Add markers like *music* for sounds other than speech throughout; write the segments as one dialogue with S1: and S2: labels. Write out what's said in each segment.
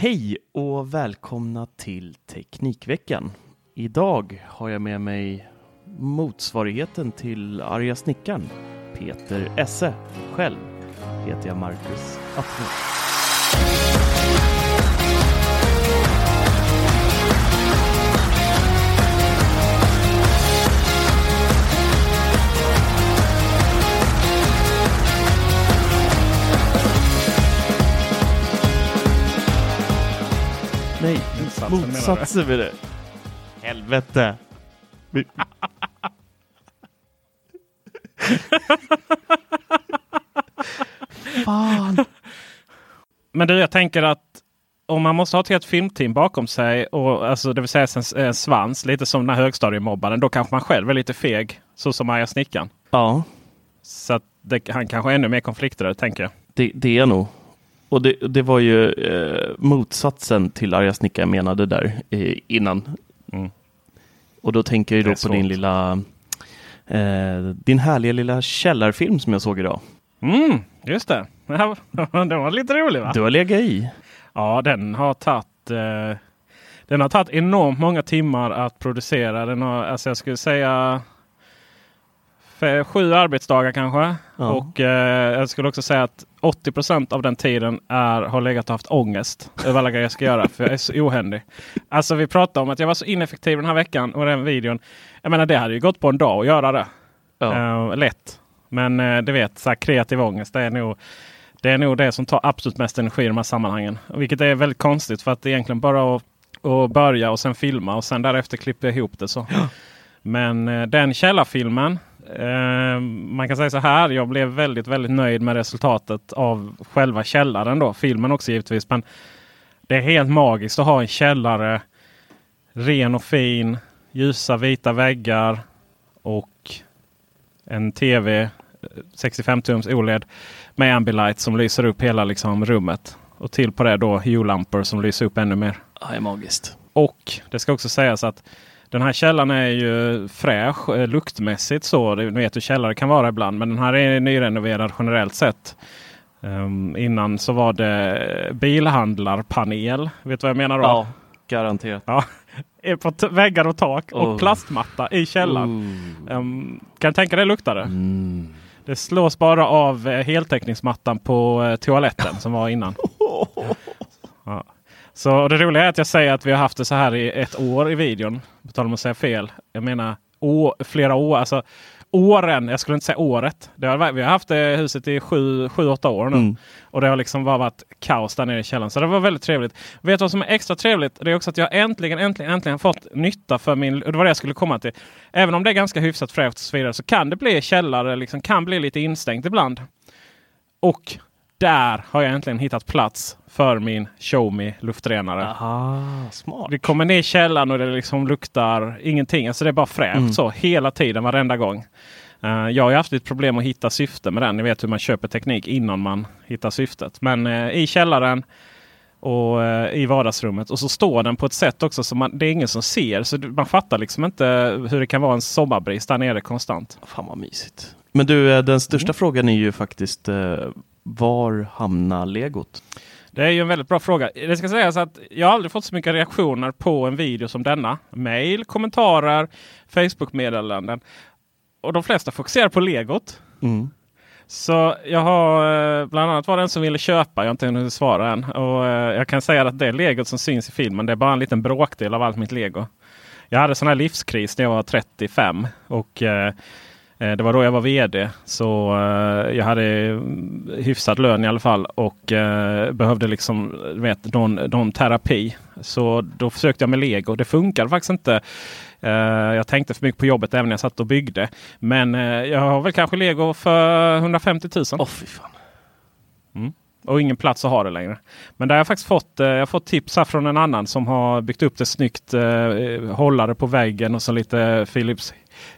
S1: Hej och välkomna till Teknikveckan. Idag har jag med mig motsvarigheten till arga snickaren, Peter Esse. Själv heter jag Marcus Attling. Nej,
S2: Motsatsen menar du?
S1: motsatsen med det. Helvete. Vi- Fan.
S2: Men du, jag tänker att om man måste ha ett helt filmteam bakom sig, och, alltså, det vill säga en, en svans, lite som den här högstadiemobbaren, då kanske man själv är lite feg, så som Arga snickaren.
S1: Ja,
S2: Så att det, han kanske är ännu mer konflikträdd, tänker jag.
S1: det, det är nog. Och det, det var ju eh, motsatsen till arga snickaren jag menade där eh, innan.
S2: Mm.
S1: Och då tänker jag då på din lilla eh, din härliga lilla källarfilm som jag såg idag.
S2: Mm, just det. *laughs* Den var lite rolig va?
S1: Du har legat i.
S2: Ja, den har tagit eh, Den har tagit enormt många timmar att producera. Den har, alltså jag skulle säga sju arbetsdagar kanske.
S1: Ja.
S2: Och eh, jag skulle också säga att 80% av den tiden är, har legat och haft ångest över alla grejer jag ska göra. För jag är så ohändig. Alltså vi pratade om att jag var så ineffektiv den här veckan och den videon. Jag menar det hade ju gått på en dag att göra det.
S1: Ja.
S2: Eh, lätt. Men eh, du vet, så här, kreativ ångest det är, nog, det är nog det som tar absolut mest energi i de här sammanhangen. Vilket är väldigt konstigt för att det är egentligen bara att, att börja och sen filma och sen därefter klippa ihop det. så. Men eh, den källarfilmen, eh, man kan säga så här, jag blev väldigt, väldigt nöjd med resultatet av själva källaren då. Filmen också givetvis. Men det är helt magiskt att ha en källare, ren och fin, ljusa vita väggar och en tv, eh, 65 tums OLED med Ambilight som lyser upp hela liksom, rummet. Och till på det då hue-lampor som lyser upp ännu mer.
S1: Ja, det är magiskt.
S2: Och det ska också sägas att den här källan är ju fräsch eh, luktmässigt så. Ni vet hur källare kan vara ibland. Men den här är nyrenoverad generellt sett. Ehm, innan så var det bilhandlarpanel. Vet du vad jag menar då?
S1: Ja, garanterat.
S2: Ja. På väggar och tak och
S1: Oh.
S2: plastmatta i källaren.
S1: Ooh.
S2: Ehm, kan du tänka dig luktade?
S1: Mm.
S2: Det slås bara av eh, heltäckningsmattan på eh, toaletten som var innan. *laughs* Ja. Så det roliga är att jag säger att vi har haft det så här i ett år i videon. På tal om att säga fel. Jag menar å, flera år. Alltså åren. Jag skulle inte säga året. Det har, vi har haft det huset i sju, sju, åtta år nu.
S1: Mm.
S2: Och det har liksom bara varit kaos där nere i källaren. Så det var väldigt trevligt. Vet du vad som är extra trevligt? Det är också att jag äntligen, äntligen, äntligen fått nytta för min... Och det var det jag skulle komma till. Även om det är ganska hyfsat fräscht och så vidare så kan det bli källare, liksom, kan bli lite instängt ibland. Och där har jag äntligen hittat plats för min Xiaomi luftrenare.
S1: Aha, smart.
S2: Vi kommer ner i källaren och det liksom luktar ingenting. Alltså det är bara fräscht
S1: Mm.
S2: så hela tiden, varenda gång. Eh, jag har haft ett problem att hitta syfte med den. Ni vet hur man köper teknik innan man hittar syftet. Men eh, i källaren och eh, i vardagsrummet. Och så står den på ett sätt också som man, det är ingen som ser. Så man fattar liksom inte hur det kan vara en sommarbrist där nere konstant.
S1: Fan vad mysigt. Men du, den största
S2: Mm.
S1: frågan är ju faktiskt var hamnar legot?
S2: Det är ju en väldigt bra fråga. Det ska sägas att jag har aldrig fått så mycket reaktioner på en video som denna. Mail, kommentarer, Facebook-meddelanden. Och de flesta fokuserar på legot.
S1: Mm.
S2: Så jag har eh, bland annat var det en som ville köpa. Jag har inte hunnit svara än. Och eh, jag kan säga att det legot som syns i filmen det är bara en liten bråkdel av allt mitt lego. Jag hade sån här livskris när jag var 35. Och eh, det var då jag var VD. Så eh, jag hade mm, hyfsad lön i alla fall. Och eh, behövde liksom vet, någon, någon terapi. Så då försökte jag med lego. Det funkar faktiskt inte. Eh, jag tänkte för mycket på jobbet även när jag satt och byggde. Men eh, jag har väl kanske lego för 150 000.
S1: Åh fy fan.
S2: Och ingen plats att ha det längre. Men där har jag faktiskt fått, eh, jag har fått tips här från en annan som har byggt upp det snyggt. Eh, hållare på väggen och så lite Philips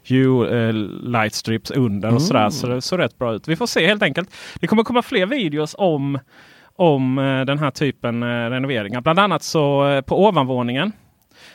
S2: Hue eh, light strips under och sådär. Så det såg rätt bra ut. Vi får se helt enkelt. Det kommer komma fler videos om, om eh, den här typen eh, renoveringar. Bland annat så på ovanvåningen.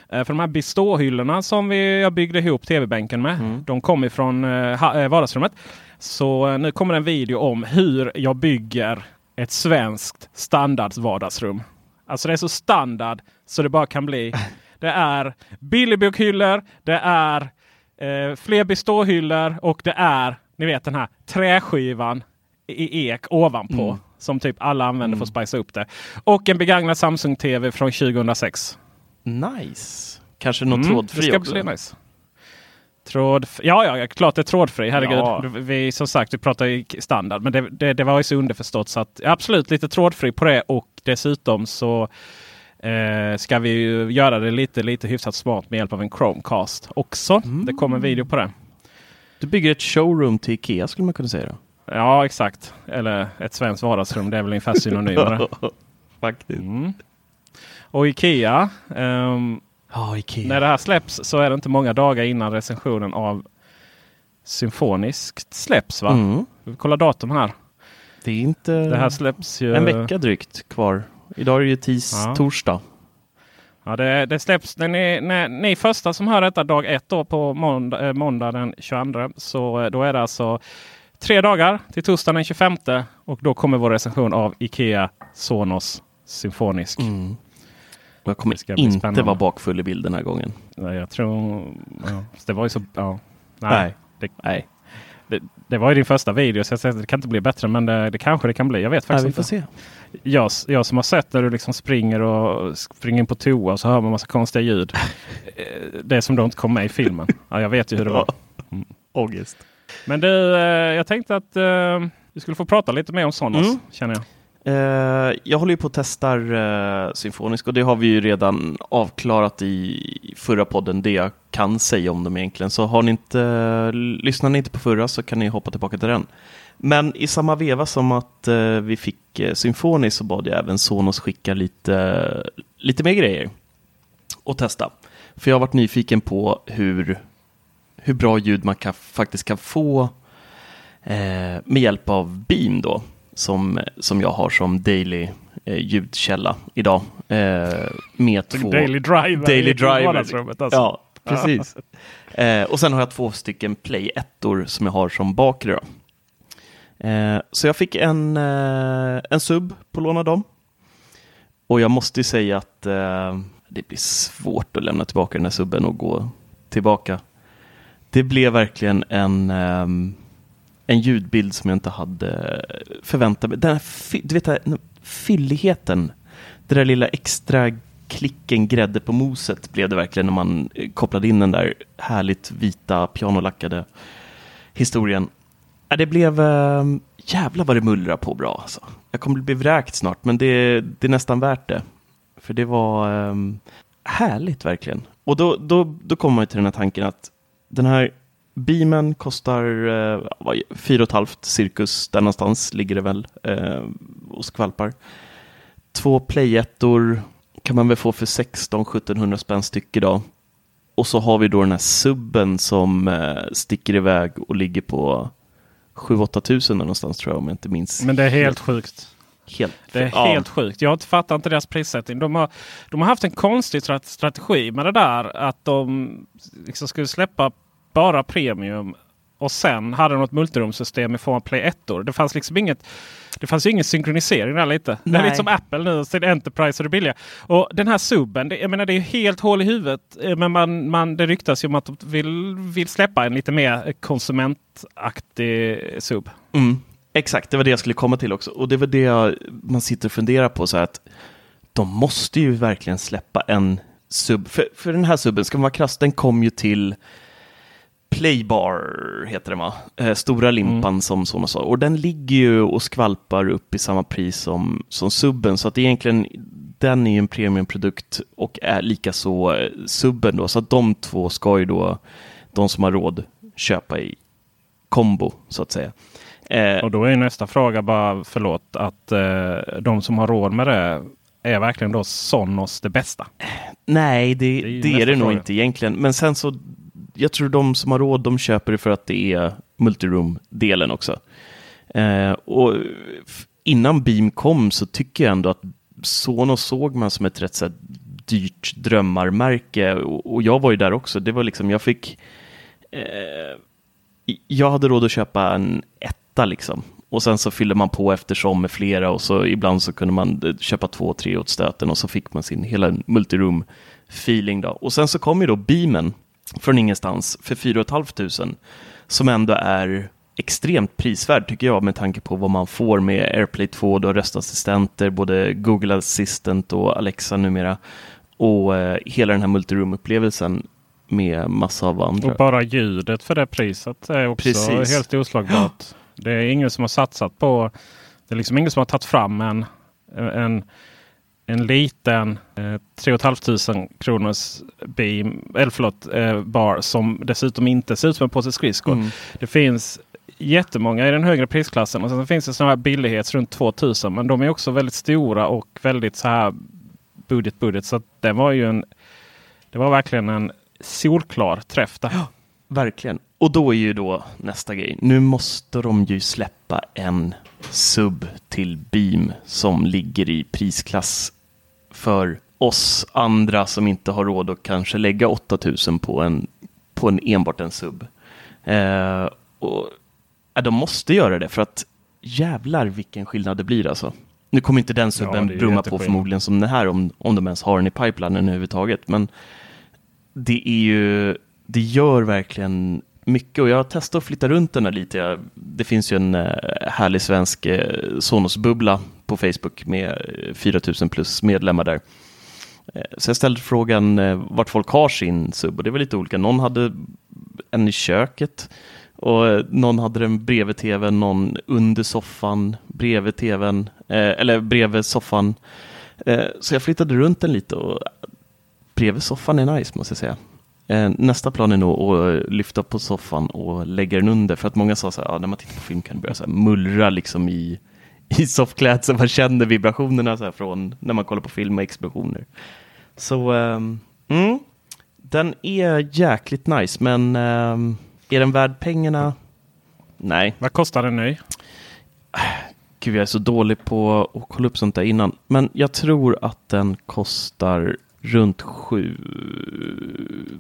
S2: För de här beståhyllorna som vi, jag byggde ihop tv-bänken med. De kom ifrån eh, vardagsrummet. Så nu kommer en video om hur jag bygger ett svenskt standardvardagsrum. Alltså det är så standard så det bara kan bli. *laughs* Det är Billerbokhyllor, det är eh, fler beståhyllor och det är ni vet den här träskivan i ek ovanpå. Som typ alla använder för att spicea upp det. Och en begagnad Samsung TV från 2006.
S1: Nice. Kanske något
S2: Mm,
S1: trådfri
S2: det ska
S1: också?
S2: bli nice. Tråd, ja, ja, klart det är trådfri. Herregud.
S1: Ja.
S2: Vi, som sagt, vi pratar standard. Men det, det, det var ju så underförstått så att absolut lite trådfri på det. Och dessutom så eh, ska vi ju göra det lite, lite hyfsat smart med hjälp av en Chromecast också. Det kommer en video på det.
S1: Du bygger ett showroom till Ikea skulle man kunna säga. Då.
S2: Ja, exakt. Eller ett svenskt vardagsrum. Det är väl ungefär synonymer. *laughs*
S1: Faktiskt.
S2: Mm. Och Ikea. ehm,
S1: Ja, Ikea.
S2: När det här släpps så är det inte många dagar innan recensionen av Symfoniskt släpps va?
S1: Mm.
S2: Vi kollar datum här.
S1: Det är inte
S2: Det här släpps ju...
S1: en vecka drygt kvar. Idag är det ju tis,
S2: Ja.
S1: torsdag.
S2: Ja, det, det släpps när ni, när ni första som hör detta dag ett då på måndag, eh, måndag den 22. Så eh, då är det alltså tre dagar till torsdagen den 25. Och då kommer vår recension av Ikea Sonos Symfonisk.
S1: Mm. Jag kommer inte
S2: spännande.
S1: vara bakfull i bild den här gången.
S2: Nej, Jag tror... Ja, det var ju så... Ja.
S1: Nej.
S2: Det,
S1: Nej,
S2: det, var ju din första video så jag säger att det kan inte bli bättre. Men det, det kanske det kan bli. Jag vet faktiskt
S1: vi
S2: inte.
S1: får se.
S2: Jag, jag som har sett när du liksom springer och springer in på toa och så hör man massa konstiga ljud. *laughs* Eh, det som då inte kom med i filmen. Ja, jag vet ju hur det *laughs* var.
S1: Ångest.
S2: Men du, eh, jag tänkte att eh, vi skulle få prata lite mer om Sonos.
S1: Mm.
S2: Känner jag.
S1: Eh, jag håller ju på att testar eh, Symfonisk och det har vi ju redan avklarat i förra podden, det jag kan säga om dem egentligen. Så har ni inte, lyssnar ni inte på förra så kan ni hoppa tillbaka till den. Men i samma veva som att eh, vi fick eh, Symfonisk så bad jag även Sonos skicka lite, lite mer grejer och testa. För jag har varit nyfiken på hur, hur bra ljud man kan, faktiskt kan få eh, med hjälp av Beam då, som, som jag har som daily eh, ljudkälla idag. Eh, med två...
S2: Daily driver
S1: Daily driver.
S2: Alltså.
S1: Ja, precis. eh, och sen har jag två stycken Play 1 som jag har som bakre. Eh, så jag fick en, eh, en sub på låna dem. Och jag måste ju säga att eh, det blir svårt att lämna tillbaka den här subben och gå tillbaka. Det blev verkligen en, ehm, en ljudbild som jag inte hade förväntat mig. Den här, du vet, den här fylligheten, det där lilla extra klicken grädde på moset blev det verkligen när man eh, kopplade in den där härligt vita pianolackade historien. Ja, det blev, ehm, äh, jävlar vad det mullrar på bra alltså. Jag kommer bli vräkt snart, men det, det är nästan värt det. För det var ehm, härligt verkligen. Och då, då, då kommer man till den här tanken att den här beamen kostar eh, fyra och halvt cirkus, där någonstans ligger det väl eh, och skvalpar. Två playettor kan man väl få för 16-1700 spänn styck idag. och så har vi då den här subben som eh, sticker iväg och ligger på 7-8 tusen någonstans tror jag om jag inte minns.
S2: Men det är helt sjukt.
S1: Helt,
S2: Det är
S1: ja.
S2: helt sjukt. Jag fattar inte deras prissättning. De har, de har haft en konstig strat- strategi med det där. Att de liksom skulle släppa bara premium. Och sen hade de något multirumsystem i form av Play 1 Det fanns liksom inget det fanns ju ingen synkronisering där lite. Det är
S1: Nej.
S2: lite som Apple nu, till Enterprise och det billiga. Och den här subben, det, jag menar det är ju helt hål i huvudet. Eh, Men man, man, det ryktas ju om att de vill, vill släppa en lite mer konsumentaktig sub.
S1: Mm, exakt, det var det jag skulle komma till också. Och det var det jag, man sitter och funderar på. så här att De måste ju verkligen släppa en sub. För, för den här subben, ska man vara krass, den kom ju till Playbar, heter den va? Eh, stora limpan som Sonos sa. Och den ligger ju och skvalpar upp i samma pris som, som subben. Så att egentligen, den är ju en premiumprodukt och är lika så eh, subben då. Så att de två ska ju då, de som har råd, köpa i kombo så att säga. Eh,
S2: Och då är nästa fråga bara, förlåt, att eh, de som har råd med det är verkligen då Sonos det bästa?
S1: nej, det,
S2: Det är
S1: det är det nog inte egentligen. Men sen så, jag tror de som har råd, de köper det för att det är multiroom-delen också. Eh, och innan Beam kom så tycker jag ändå att Sonos såg man som ett rätt så här, dyrt drömmarmärke. Och, och jag var ju där också. Det var liksom, jag fick eh, jag hade råd att köpa en etta liksom. Och sen så fyllde man på eftersom med flera och så ibland så kunde man eh, köpa två, tre åt stöten och så fick man sin hela multiroom feeling då. Och sen så kom ju då Beamen från ingenstans för 4 500 som ändå är extremt prisvärd tycker jag med tanke på vad man får med AirPlay 2, då röstassistenter, både Google Assistant och Alexa numera och eh, hela den här multiroom-upplevelsen med massa av andra.
S2: Och bara ljudet för det priset är också
S1: Precis.
S2: helt oslagbart. Det är ingen som har satsat på... Det är liksom ingen som har tagit fram en, en, en liten eh, 3 500 kronors beam, eller förlåt, eh, bar som dessutom inte ser ut som en påse skridskor.
S1: Mm.
S2: Det finns jättemånga i den högre prisklassen och sen finns det sådana här billighets runt 2000. Men de är också väldigt stora och väldigt så här budget budget. Så det var ju en... Det var verkligen en solklar träff där.
S1: Verkligen. Och då är ju då nästa grej. Nu måste de ju släppa en sub till Beam som ligger i prisklass för oss andra som inte har råd att kanske lägga 8000 på en, på en enbart en sub. Eh, och, ja, de måste göra det för att jävlar vilken skillnad det blir alltså. Nu kommer inte den subben
S2: ju
S1: brumma på förmodligen som den här om, om de ens har den i pipelinen överhuvudtaget. Men det är ju, det gör verkligen mycket och jag har testat att flytta runt den här lite. Det finns ju en eh, härlig svensk eh, Sonos-bubbla på Facebook med eh, 4000 plus medlemmar där. Eh, så jag ställde frågan eh, vart folk har sin sub och det var lite olika. Någon hade en i köket och någon hade den bredvid tvn, någon under soffan, bredvid tvn, eller bredvid soffan. Så jag flyttade runt den lite och bredvid soffan är nice måste jag säga. Nästa plan är nog att lyfta på soffan och lägga den under. För att många sa så här, ja, när man tittar på film kan det börja så här mullra liksom i, i soffklädseln. Man känner vibrationerna så från när man kollar på film och explosioner. Så ehm, mm, den är jäkligt nice, men ehm, är den värd pengarna? Nej.
S2: Vad kostar den ny?
S1: Gud, jag är så dålig på att kolla upp sånt där innan. Men jag tror att den kostar runt 7...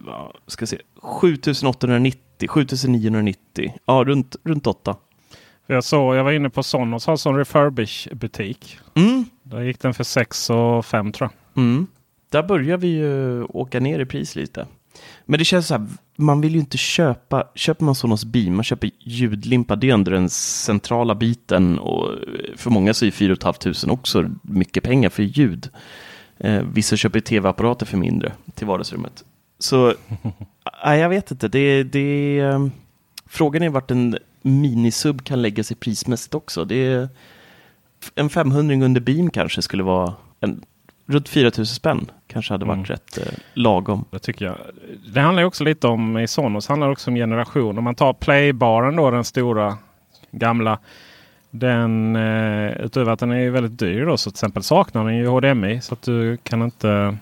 S1: vad Ska se, 7890, 7990. Ja, runt, runt 8.
S2: Jag, såg, jag var inne på Sonos har en sån refurbish-butik.
S1: Mm.
S2: Där gick den för 6 och 5 tror jag.
S1: Mm. Där börjar vi ju åka ner i pris lite. Men det känns så här, man vill ju inte köpa, köper man Sonos Beam, man köper ljudlimpa, det är ändå den centrala biten och för många så är 4 500 också mycket pengar för ljud. Eh, vissa köper tv-apparater för mindre till vardagsrummet. Så *laughs* nej, jag vet inte, det, det, eh, frågan är vart en minisub kan lägga sig prismässigt också. Det är, en 500 under Beam kanske skulle vara en, runt 4000 spänn. Kanske hade varit
S2: Mm.
S1: rätt eh, lagom.
S2: Det tycker jag. Det handlar också lite om i Sonos handlar också om generation. Om man tar Playbaren då, den stora gamla. Den, eh, utöver att den är väldigt dyr då, så till exempel saknar den ju HDMI. Så att du kan inte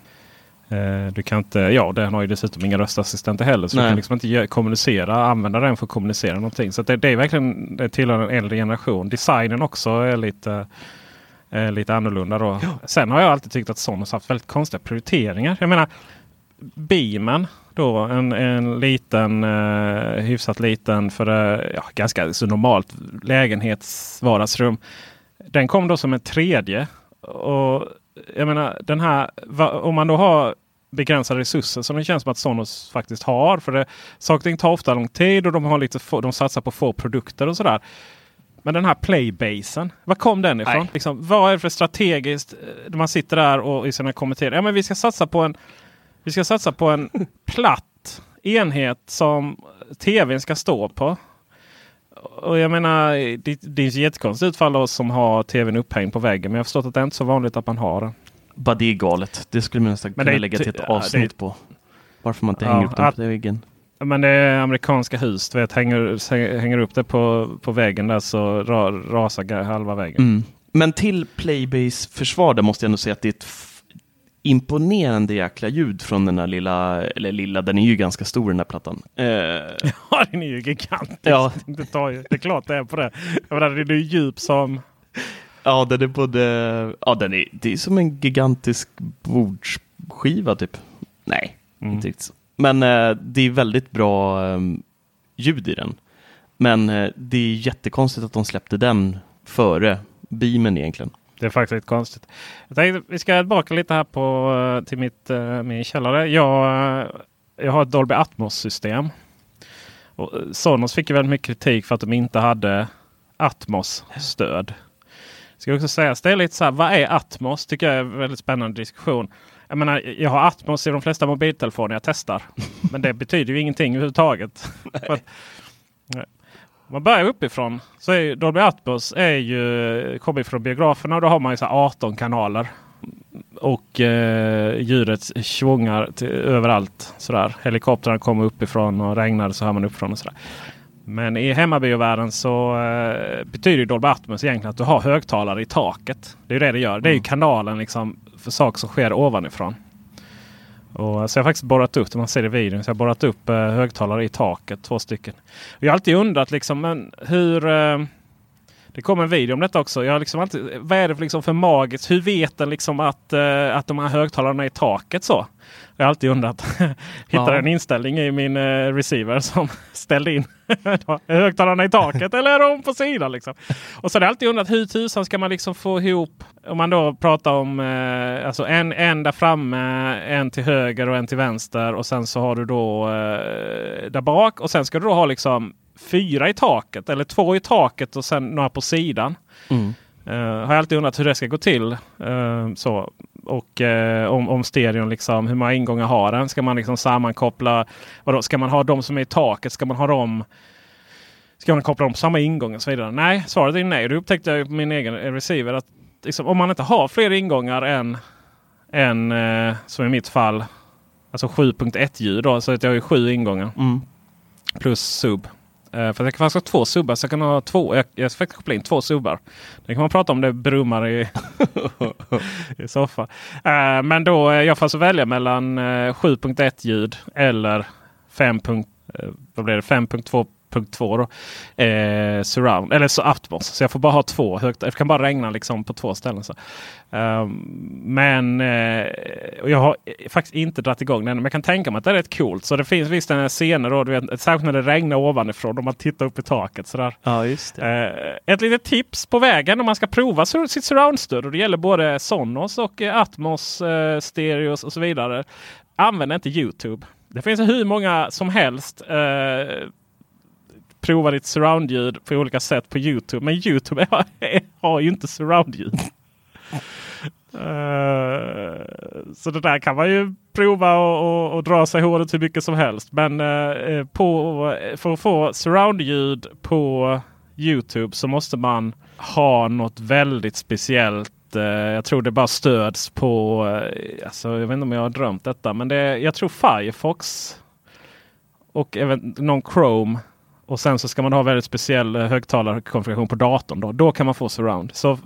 S2: du kan inte, ja den har ju dessutom inga röstassistenter heller. Så
S1: Nej.
S2: du kan liksom inte kommunicera, använda den för att kommunicera någonting. Så det, det är verkligen det tillhör en äldre generation. Designen också är lite, är lite annorlunda då. Sen har jag alltid tyckt att Sonos haft väldigt konstiga prioriteringar. Jag menar Beamen då en, en liten, eh, hyfsat liten för eh, ja, ganska så normalt lägenhetsvardagsrum. Den kom då som en tredje. Och jag menar den här, va, om man då har begränsade resurser som det känns som att Sonos faktiskt har. För det, saker tar ofta lång tid och de, har lite få, de satsar på få produkter och sådär. Men den här playbasen, var kom den ifrån? Liksom, vad är det för strategiskt? eh, När man sitter där och i sina kommentarer. Ja, men vi ska satsa på en, vi ska satsa på en *laughs* platt enhet som tvn ska stå på. Och jag menar, det, det är jättekonstigt utfall av oss som har tvn upphängd på väggen. Men jag har förstått att det är inte så vanligt att man har den.
S1: Bara det är galet. Det skulle man nästan kunna lägga till ett avsnitt på. Varför man inte hänger upp den på väggen.
S2: Men det är amerikanska hus. Du vet, hänger, hänger upp det på, på väggen där så ra, rasar halva väggen.
S1: Mm. Men till Playbase försvar där måste jag ändå säga att det är ett imponerande jäkla ljud från den här lilla, eller lilla, den är ju ganska stor den här plattan. Eh, *laughs*
S2: Ja, den är ju gigantisk.
S1: Ja.
S2: Det, tar ju, det är klart det är på det. Jag menar, den är ju djup som...
S1: ja, den är både, ja den är, det är som en gigantisk bordsskiva typ. Nej,
S2: Mm.
S1: inte riktigt så. Men eh, det är väldigt bra eh, ljud i den. Men eh, det är jättekonstigt att de släppte den före Beamen egentligen.
S2: Det är faktiskt lite konstigt. Jag tänkte, vi ska tillbaka lite här på, eh, till mitt, eh, min källare. Jag, eh, jag har ett Dolby Atmos-system. Och Sonos fick ju väldigt mycket kritik för att de inte hade Atmos-stöd. Ska också sägas, det är lite så här, vad är Atmos? Tycker jag är en väldigt spännande diskussion. Jag menar, jag har Atmos i de flesta mobiltelefoner jag testar. *laughs* Men det betyder ju ingenting överhuvudtaget. Att-. Om man börjar uppifrån så är ju Dolby Atmos är ju, kommer från biograferna och då har man ju så här 18 kanaler. Och eh, ljudet svungar till, överallt. Sådär. Helikoptrarna kommer uppifrån och regnar så hör man uppifrån och sådär. Men i hemmabiovärlden så eh, betyder Dolby Atmos egentligen att du har högtalare i taket. Det är ju det det gör. Det är ju kanalen liksom för saker som sker ovanifrån. Och, så jag har faktiskt borrat upp, man ser det i videon, så jag har borrat upp eh, högtalare i taket, två stycken. Och jag har alltid undrat liksom, men hur... Eh, det kommer en video om detta också. Jag har liksom alltid, vad är det för, liksom för magiskt? Hur vet den liksom att, eh, att de här högtalarna är i taket så? Jag har alltid undrat. *laughs* Hittade
S1: Ja.
S2: en inställning i min eh, receiver som *laughs* ställde in *laughs* högtalarna i taket eller är de på sidan? Liksom. Och så har jag alltid undrat hur tusan ska man liksom få ihop om man då pratar om eh, alltså en, en där framme, en till höger och en till vänster och sen så har du då där bak och sen ska du då ha liksom fyra i taket eller två i taket och sen några på sidan.
S1: Mm.
S2: Uh, har jag alltid undrat hur det ska gå till. Eh, så. Och eh, om, om stereon, liksom, hur många ingångar har den? Ska man liksom sammankoppla? Vadå, ska man ha de som är i taket? Ska man ha dem? Ska man koppla dem på samma ingång och så vidare? Nej, svaret är nej. Då upptäckte jag på min egen receiver att liksom, om man inte har fler ingångar än, än som i mitt fall, alltså 7.1 ljud då, så att jag har ju sju ingångar
S1: Mm.
S2: plus sub. Uh, för jag kan faktiskt ha två subbar så jag kan ha två. Jag, jag ska faktiskt koppla in två subbar. Det kan man prata om det brummar i, *laughs* i soffan. Uh, men då eh, jag får alltså välja mellan uh, 7.1 ljud eller 5. Uh, vad blir det? 5.2.2 då. Eh, surround eller så Atmos. Så jag får bara ha två högt. Det kan bara regna liksom på två ställen. Så. Ehm, men eh, jag har faktiskt inte dragit igång den. Men jag kan tänka mig att det är rätt coolt. Så det finns visst en scener då, du vet, särskilt när det regnar ovanifrån och man tittar upp i taket. Sådär.
S1: Ja, just det.
S2: Eh, ett litet tips på vägen om man ska prova sur- sitt surroundstöd. Och det gäller både Sonos och eh, Atmos, eh, Stereos och så vidare. Använd inte Youtube. Det finns hur många som helst eh, prova ditt surroundljud på olika sätt på Youtube. Men Youtube har, *laughs* har ju inte surroundljud. *laughs* Eh, så det där kan man ju prova och, och, och dra sig håret hur mycket som helst. Men eh, på, för att få surroundljud på Youtube så måste man ha något väldigt speciellt. Eh, jag tror det bara stöds på, alltså, jag vet inte om jag har drömt detta, men det, jag tror Firefox och även någon Chrome Och sen så ska man ha väldigt speciell eh, högtalarkonfiguration på datorn. Då, då kan man få surround. Så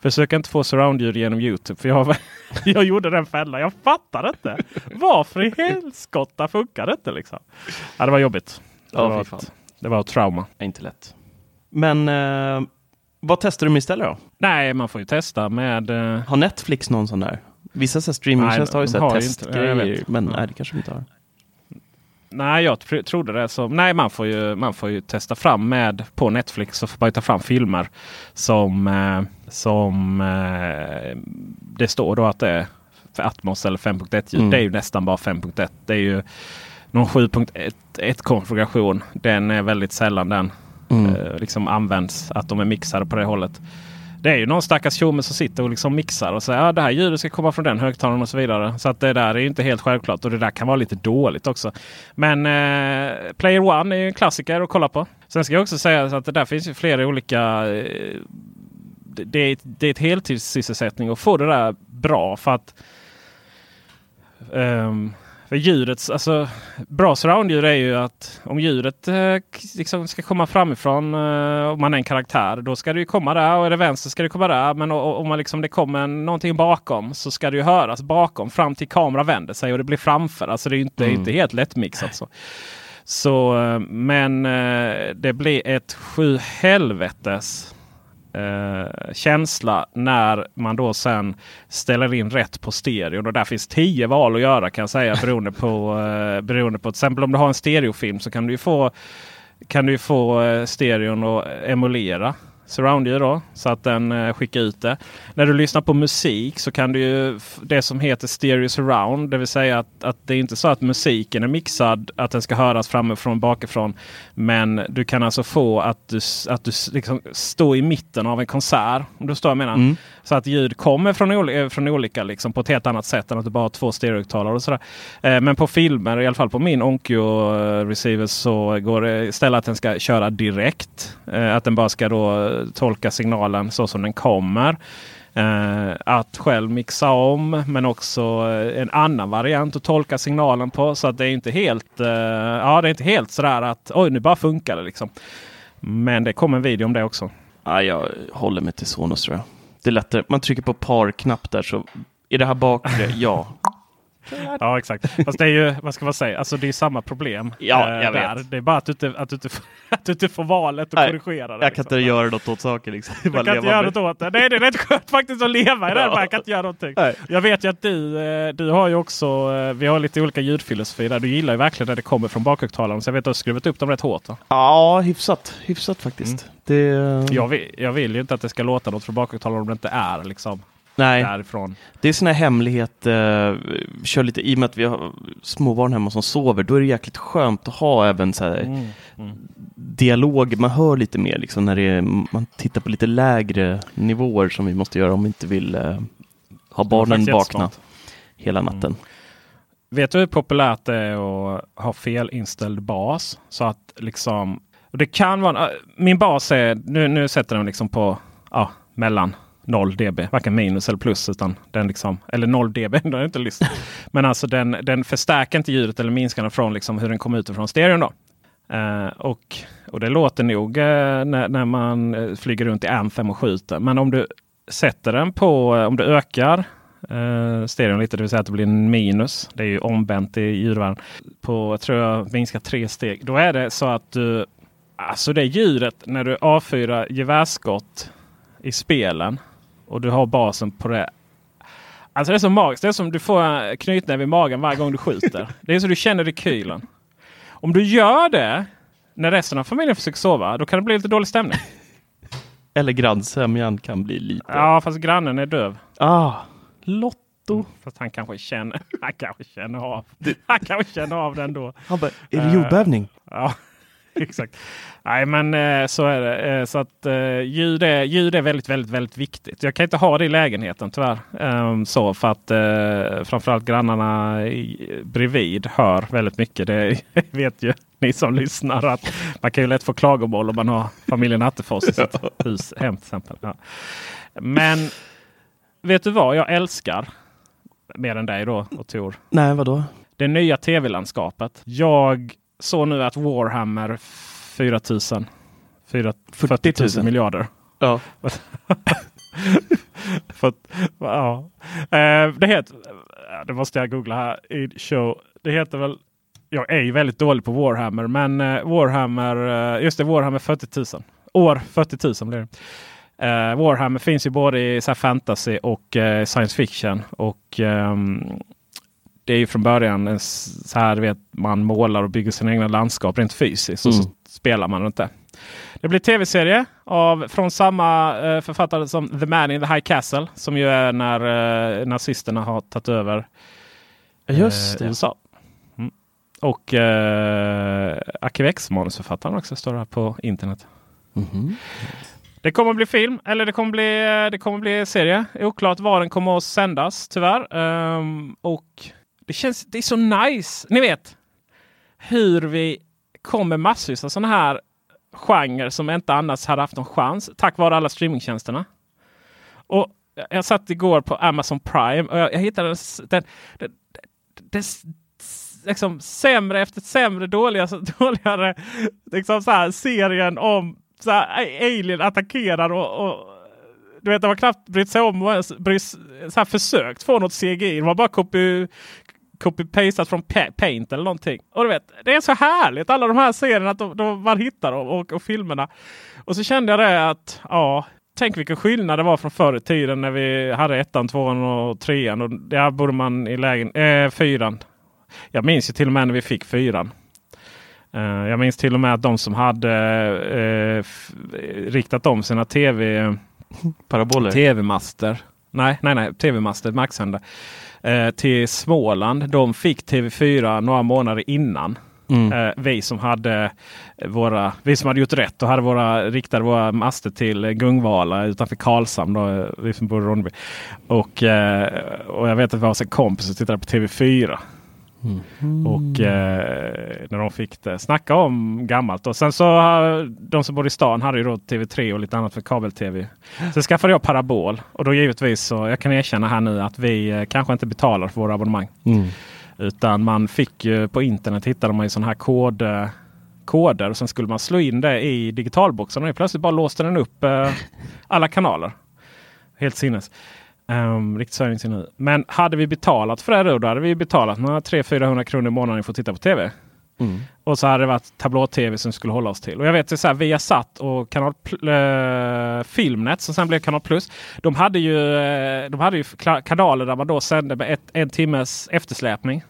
S2: försök inte få surround-ljud genom Youtube. För jag, *laughs* jag gjorde den fällan. Jag fattar inte. Varför i helskotta funkar det inte liksom? Ja, det var jobbigt. Det,
S1: Ja,
S2: var, ett, det var ett trauma.
S1: är inte lätt. Men eh, vad testar du med istället då?
S2: Nej, man får ju testa med... eh,
S1: Har Netflix någon sån där? Vissa streamingtjänster har ju testgrejer, men nej, det kanske de inte har.
S2: Nej, jag tr trodde det. Så, nej, man får, ju, man får ju testa fram med på Netflix så får man ta fram filmer som, eh, som eh, det står då att det är för Atmos eller 5.1 ljud.
S1: Mm.
S2: Det är ju nästan bara 5.1. Det är ju någon 7.1 konfiguration. Den är väldigt sällan den
S1: Mm.
S2: eh, liksom används. Att de är mixade på det hållet. Det är ju någon stackars tjomme som sitter och liksom mixar och säger att ah, det här ljudet ska komma från den högtalaren och så vidare. Så att det där är ju inte helt självklart och det där kan vara lite dåligt också. Men eh, Player One är ju en klassiker att kolla på. Sen ska jag också säga att det där finns ju flera olika eh, det, det, är, det är ett heltidssysselsättning att få det där bra. för att ehm, för ljudets, alltså bra surroundljud är ju att om ljudet eh, liksom ska komma framifrån, eh, om man är en karaktär, då ska det ju komma där och är det vänster ska det komma där. Men om man liksom, det kommer någonting bakom så ska det ju höras bakom fram till kamera vänder sig och det blir framför. Alltså det är ju inte, inte helt lättmixat. Så. Så, eh, men eh, det blir ett sju helvetes eh, känsla när man då sen ställer in rätt på stereon. Och där finns tio val att göra kan jag säga beroende på, eh, beroende på till exempel om du har en stereofilm så kan du ju få, kan du få eh, stereon att emulera surroundljud då så att den eh, skickar ut det. När du lyssnar på musik så kan du ju det som heter stereo surround, det vill säga att, att det är inte så att musiken är mixad att den ska höras framifrån bakifrån. Men du kan alltså få att du, att du liksom står i mitten av en konsert. Om du förstår vad jag menar.
S1: Mm.
S2: Så att ljud kommer från, eh, från olika liksom, på ett helt annat sätt än att du bara har två stereohögtalare och sådär. Eh, men på filmer, i alla fall på min Onkyo receiver så går det istället att den ska köra direkt. Eh, att den bara ska då eh, tolka signalen så som den kommer. Eh, att själv mixa om men också eh, en annan variant att tolka signalen på. Så att det är inte helt, eh, ja, det är inte helt sådär att oj nu bara funkar det liksom. Men det kommer en video om det också.
S1: Ja, jag håller mig till Sonos tror jag. Det är lättare. Man trycker på par-knapp där så är det här bakre? Ja.
S2: Ja exakt. Fast det är ju, vad ska man säga, alltså det är samma problem.
S1: Ja,
S2: eh,
S1: jag
S2: där.
S1: vet.
S2: Det är bara att du inte, att du inte, får- *laughs* att du inte får valet att korrigera det.
S1: Jag kan inte
S2: liksom.
S1: göra något åt saken. Liksom.
S2: Du kan inte göra något åt det. Nej, det är rätt skönt faktiskt att leva i det. här,
S1: Ja.
S2: Jag kan inte göra någonting.
S1: Nej.
S2: Jag vet ju att du, eh, du har ju också, eh, vi har lite olika ljudfilosofi där. Du gillar ju verkligen när det kommer från bakhögtalaren. Så jag vet att du har skruvat upp dem rätt hårt. Va?
S1: Ja, hyfsat. Hyfsat faktiskt. Det...
S2: Jag, vill, jag vill ju inte att det ska låta något från bakhögtalaren om det inte är liksom
S1: Nej,
S2: därifrån.
S1: det är sån här hemlighet. Eh, kör lite, I och med att vi har småbarn hemma som sover, då är det jäkligt skönt att ha även så här
S2: Mm. Mm.
S1: dialog. Man hör lite mer liksom när det är, man tittar på lite lägre nivåer som vi måste göra om vi inte vill eh, ha barnen vakna hela natten.
S2: Vet du hur populärt det är att ha felinställd bas? Så att liksom, det kan vara, min bas är, nu, nu sätter den liksom på ja, mellan 0 dB, varken minus eller plus utan den liksom, eller 0 dB, *laughs* den är inte lyssnat. Men alltså den, den förstärker inte ljudet eller minskar den från liksom hur den kommer ut från stereon då. Eh, och, och det låter nog eh, när, när man eh, flyger runt i Anthem och skjuter. Men om du sätter den på, eh, om du ökar eh, stereon lite, det vill säga att det blir en minus. Det är ju omvänt i ljudvärlden. På, jag tror jag, minskar tre steg. Då är det så att du, alltså det ljudet när du avfyrar gevärsskott i spelen och du har basen på det. Alltså det är så magiskt. Det är som du får knytnäve i magen varje gång du skjuter. Det är så du känner rekylen. Om du gör det när resten av familjen försöker sova, då kan det bli lite dålig stämning.
S1: Eller grannsämjan kan bli lite...
S2: Ja, fast grannen är döv.
S1: Ah, Lotto.
S2: Fast han kanske känner, *laughs* han kanske känner av. Han kanske känner av den då.
S1: Han bara, är det jordbävning?
S2: Ja, *laughs* exakt. Nej, men eh, så är det. Eh, Så att eh, ljud är, ljud är väldigt, väldigt, väldigt viktigt. Jag kan inte ha det i lägenheten tyvärr. Ehm, Så för att framförallt grannarna i, bredvid hör väldigt mycket. Det *laughs* vet ju ni som lyssnar att man kan ju lätt få klagomål om man har familjen Attefors i sitt *laughs* hus hem till exempel. Ja. Men vet du vad jag älskar? Mer än dig då och Tor
S1: Nej, vadå?
S2: det nya tv-landskapet. Jag såg nu att Warhammer 4 000. 4, 40 000 miljarder.
S1: Ja. *laughs*
S2: För ja. Eh, det heter, det måste jag googla här. I show. Det heter väl, jag är ju väldigt dålig på Warhammer, men eh, Warhammer, eh, just det, Warhammer 40 000. År 40 000 blir det. Warhammer finns ju både i så fantasy och science fiction. Och um, Det är ju från början en, så här vet man målar och bygger sina egna landskap rent fysiskt. Mm. Och så spelar man runt det. Det blir tv-serie av, från samma uh, författare som The Man in the High Castle. Som ju är när nazisterna har tagit över
S1: Just
S2: USA. Mm. Och uh, Arkivex manusförfattaren också står här på internet.
S1: Mm -hmm.
S2: Det kommer bli film eller det kommer bli, det kommer bli serie. Oklart var den kommer att sändas tyvärr. Um, och det känns, det är så nice. Ni vet hur vi kommer massvis av sådana här genrer som inte annars hade haft någon chans tack vare alla streamingtjänsterna. Och jag satt igår på Amazon Prime och jag, jag hittade den, den, den, den liksom sämre efter sämre dåliga, alltså, *laughs* dåligare liksom så här, serien om så här, alien attackerar och, och du vet, de har knappt brytt sig om och brytt, så här, försökt få något CGI. De har bara kopi, copy-pastat från Paint eller någonting. Och du vet, det är så härligt alla de här serierna att de, de, man hittar dem och, och filmerna. Och så kände jag det att ja, tänk vilken skillnad det var från förr i tiden när vi hade ettan, tvåan och trean. Och där borde man i lägen, äh, fyran. Jag minns ju till och med när vi fick fyran. Uh, jag minns till och med att de som hade uh, riktat om sina tv
S1: paraboler.
S2: TV-master. Nej, nej, nej, tv-master marksända. Uh, till Småland. De fick TV4 några månader innan. Mm. vi som hade våra, vi som hade gjort rätt och hade våra, riktade våra master till Gungvala utanför Karlshamn. Då, vi som bor i Ronneby. Och, och jag vet att vi har en kompis som tittade på TV4. Mm. Och eh, när de fick det. Snacka om gammalt. Och sen så de som bor i stan hade ju då TV3 och lite annat för kabel-tv. Så skaffade jag parabol. Och då givetvis så jag kan erkänna här nu att vi eh, kanske inte betalar för våra abonnemang. Mm. Utan man fick ju på internet hittade man ju sån här kod koder och sen skulle man slå in det i digitalboxen och plötsligt bara låste den upp eh, alla kanaler. Helt sinnes. Um, riktigt nu. Men hade vi betalat för det då, då hade vi betalat några 300-400 kronor i månaden för att titta på tv. Mm. Och så hade det varit tablå-tv som skulle hålla oss till. Och jag vet så här, Viasat och kanal äh, Filmnet som sen blev Kanal Plus. De hade ju, äh, de hade ju kanaler där man då sände med ett, en timmes eftersläpning.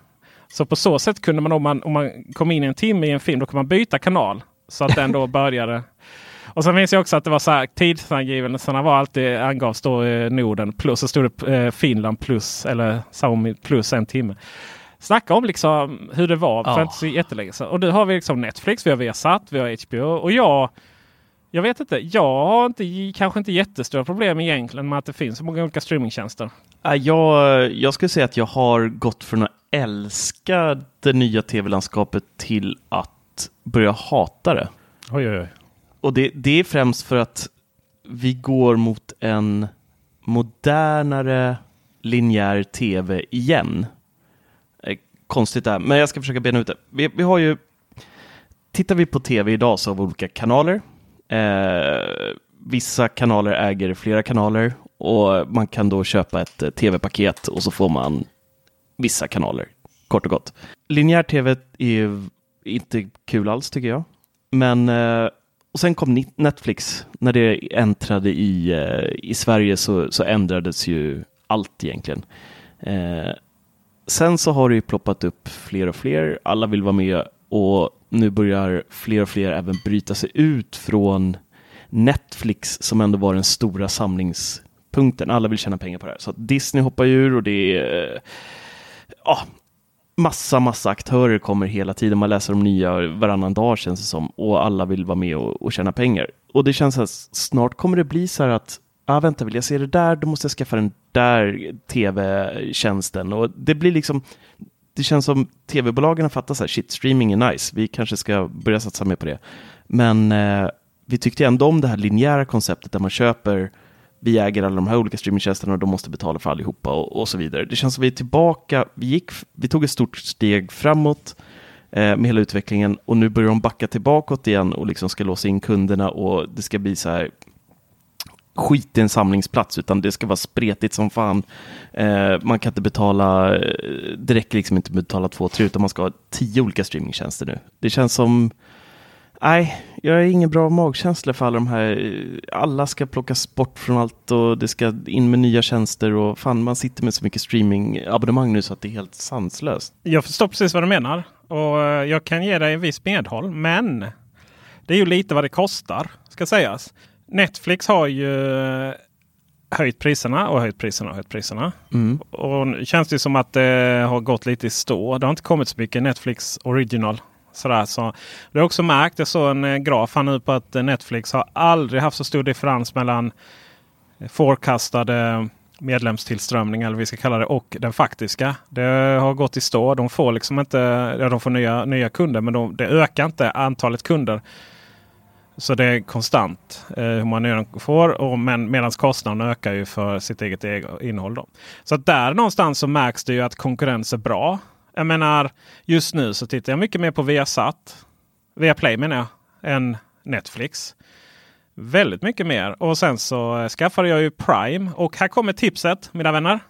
S2: Så på så sätt kunde man om, man om man kom in en timme i en film, då kunde man byta kanal. Så att den då *laughs* började och sen minns jag också att det var så här tidsangivelserna var alltid angavs då Norden plus så stod det eh, Finland plus eller Saumi plus en timme. Snacka om liksom hur det var för inte så jättelänge sedan. Och nu har vi liksom Netflix, vi har Viasat, vi har HBO och jag jag vet inte. Jag har inte, kanske inte jättestora problem egentligen med att det finns så många olika streamingtjänster.
S1: Jag, jag skulle säga att jag har gått från att älska det nya tv-landskapet till att börja hata det.
S2: Oj, oj, oj.
S1: Och det, det är främst för att vi går mot en modernare linjär tv igen. Eh, konstigt här, men jag ska försöka bena ut det. Vi, vi har ju, tittar vi på tv idag så har vi olika kanaler. Eh, vissa kanaler äger flera kanaler och man kan då köpa ett eh, tv-paket och så får man vissa kanaler, kort och gott. Linjär tv är inte kul alls tycker jag. Men eh, och sen kom Netflix. När det äntrade i, eh, i Sverige så, så ändrades ju allt egentligen. Eh, sen så har det ju ploppat upp fler och fler. Alla vill vara med och nu börjar fler och fler även bryta sig ut från Netflix som ändå var den stora samlingspunkten. Alla vill tjäna pengar på det här. Så Disney hoppar ur och det är eh, ja, massa, massa aktörer kommer hela tiden. Man läser om nya varannan dag känns det som och alla vill vara med och, och tjäna pengar. Och det känns att snart kommer det bli så här att ah, vänta, vill jag se det där, då måste jag skaffa den där tv-tjänsten. Och det blir liksom, det känns som tv-bolagen har fattat så här, shit, streaming är nice, vi kanske ska börja satsa mer på det. Men eh, vi tyckte ändå om det här linjära konceptet där man köper vi äger alla de här olika streamingtjänsterna och de måste betala för allihopa och, och så vidare. Det känns som vi är tillbaka, vi, gick, vi tog ett stort steg framåt eh, med hela utvecklingen och nu börjar de backa tillbaka igen och liksom ska låsa in kunderna och det ska bli så här skit i en samlingsplats utan det ska vara spretigt som fan. Eh, man kan inte betala, eh, det räcker liksom inte med att betala två, tre utan man ska ha tio olika streamingtjänster nu. Det känns som Nej, jag har ingen bra magkänsla för alla de här. Alla ska plockas bort från allt och det ska in med nya tjänster och fan man sitter med så mycket streamingabonnemang nu så att det är helt sanslöst.
S2: Jag förstår precis vad du menar och eh, jag kan ge dig en viss medhåll. Men det är ju lite vad det kostar ska sägas. Netflix har ju eh, höjt priserna och höjt priserna och höjt priserna.
S1: Mm.
S2: Och nu känns det som att det har gått lite i stå. Det har inte kommit så mycket Netflix original Sådär, så. Det har också märkt, jag såg en eh, graf här nu på att Netflix har aldrig haft så stor differens mellan forecastade medlemstillströmning eller vi ska kalla det och den faktiska. Det har gått i stå. De får liksom inte, ja, de får nya, nya kunder men de, det ökar inte antalet kunder. Så det är konstant eh, hur nya de får. Och men, Medan kostnaden ökar ju för sitt eget innehåll. Då. Så att där någonstans så märks det ju att konkurrens är bra. Jag menar, just nu så tittar jag mycket mer på Viasat. Viaplay menar jag. Än Netflix. Väldigt mycket mer. Och sen så skaffade jag ju Prime. Och här kommer tipset mina vänner.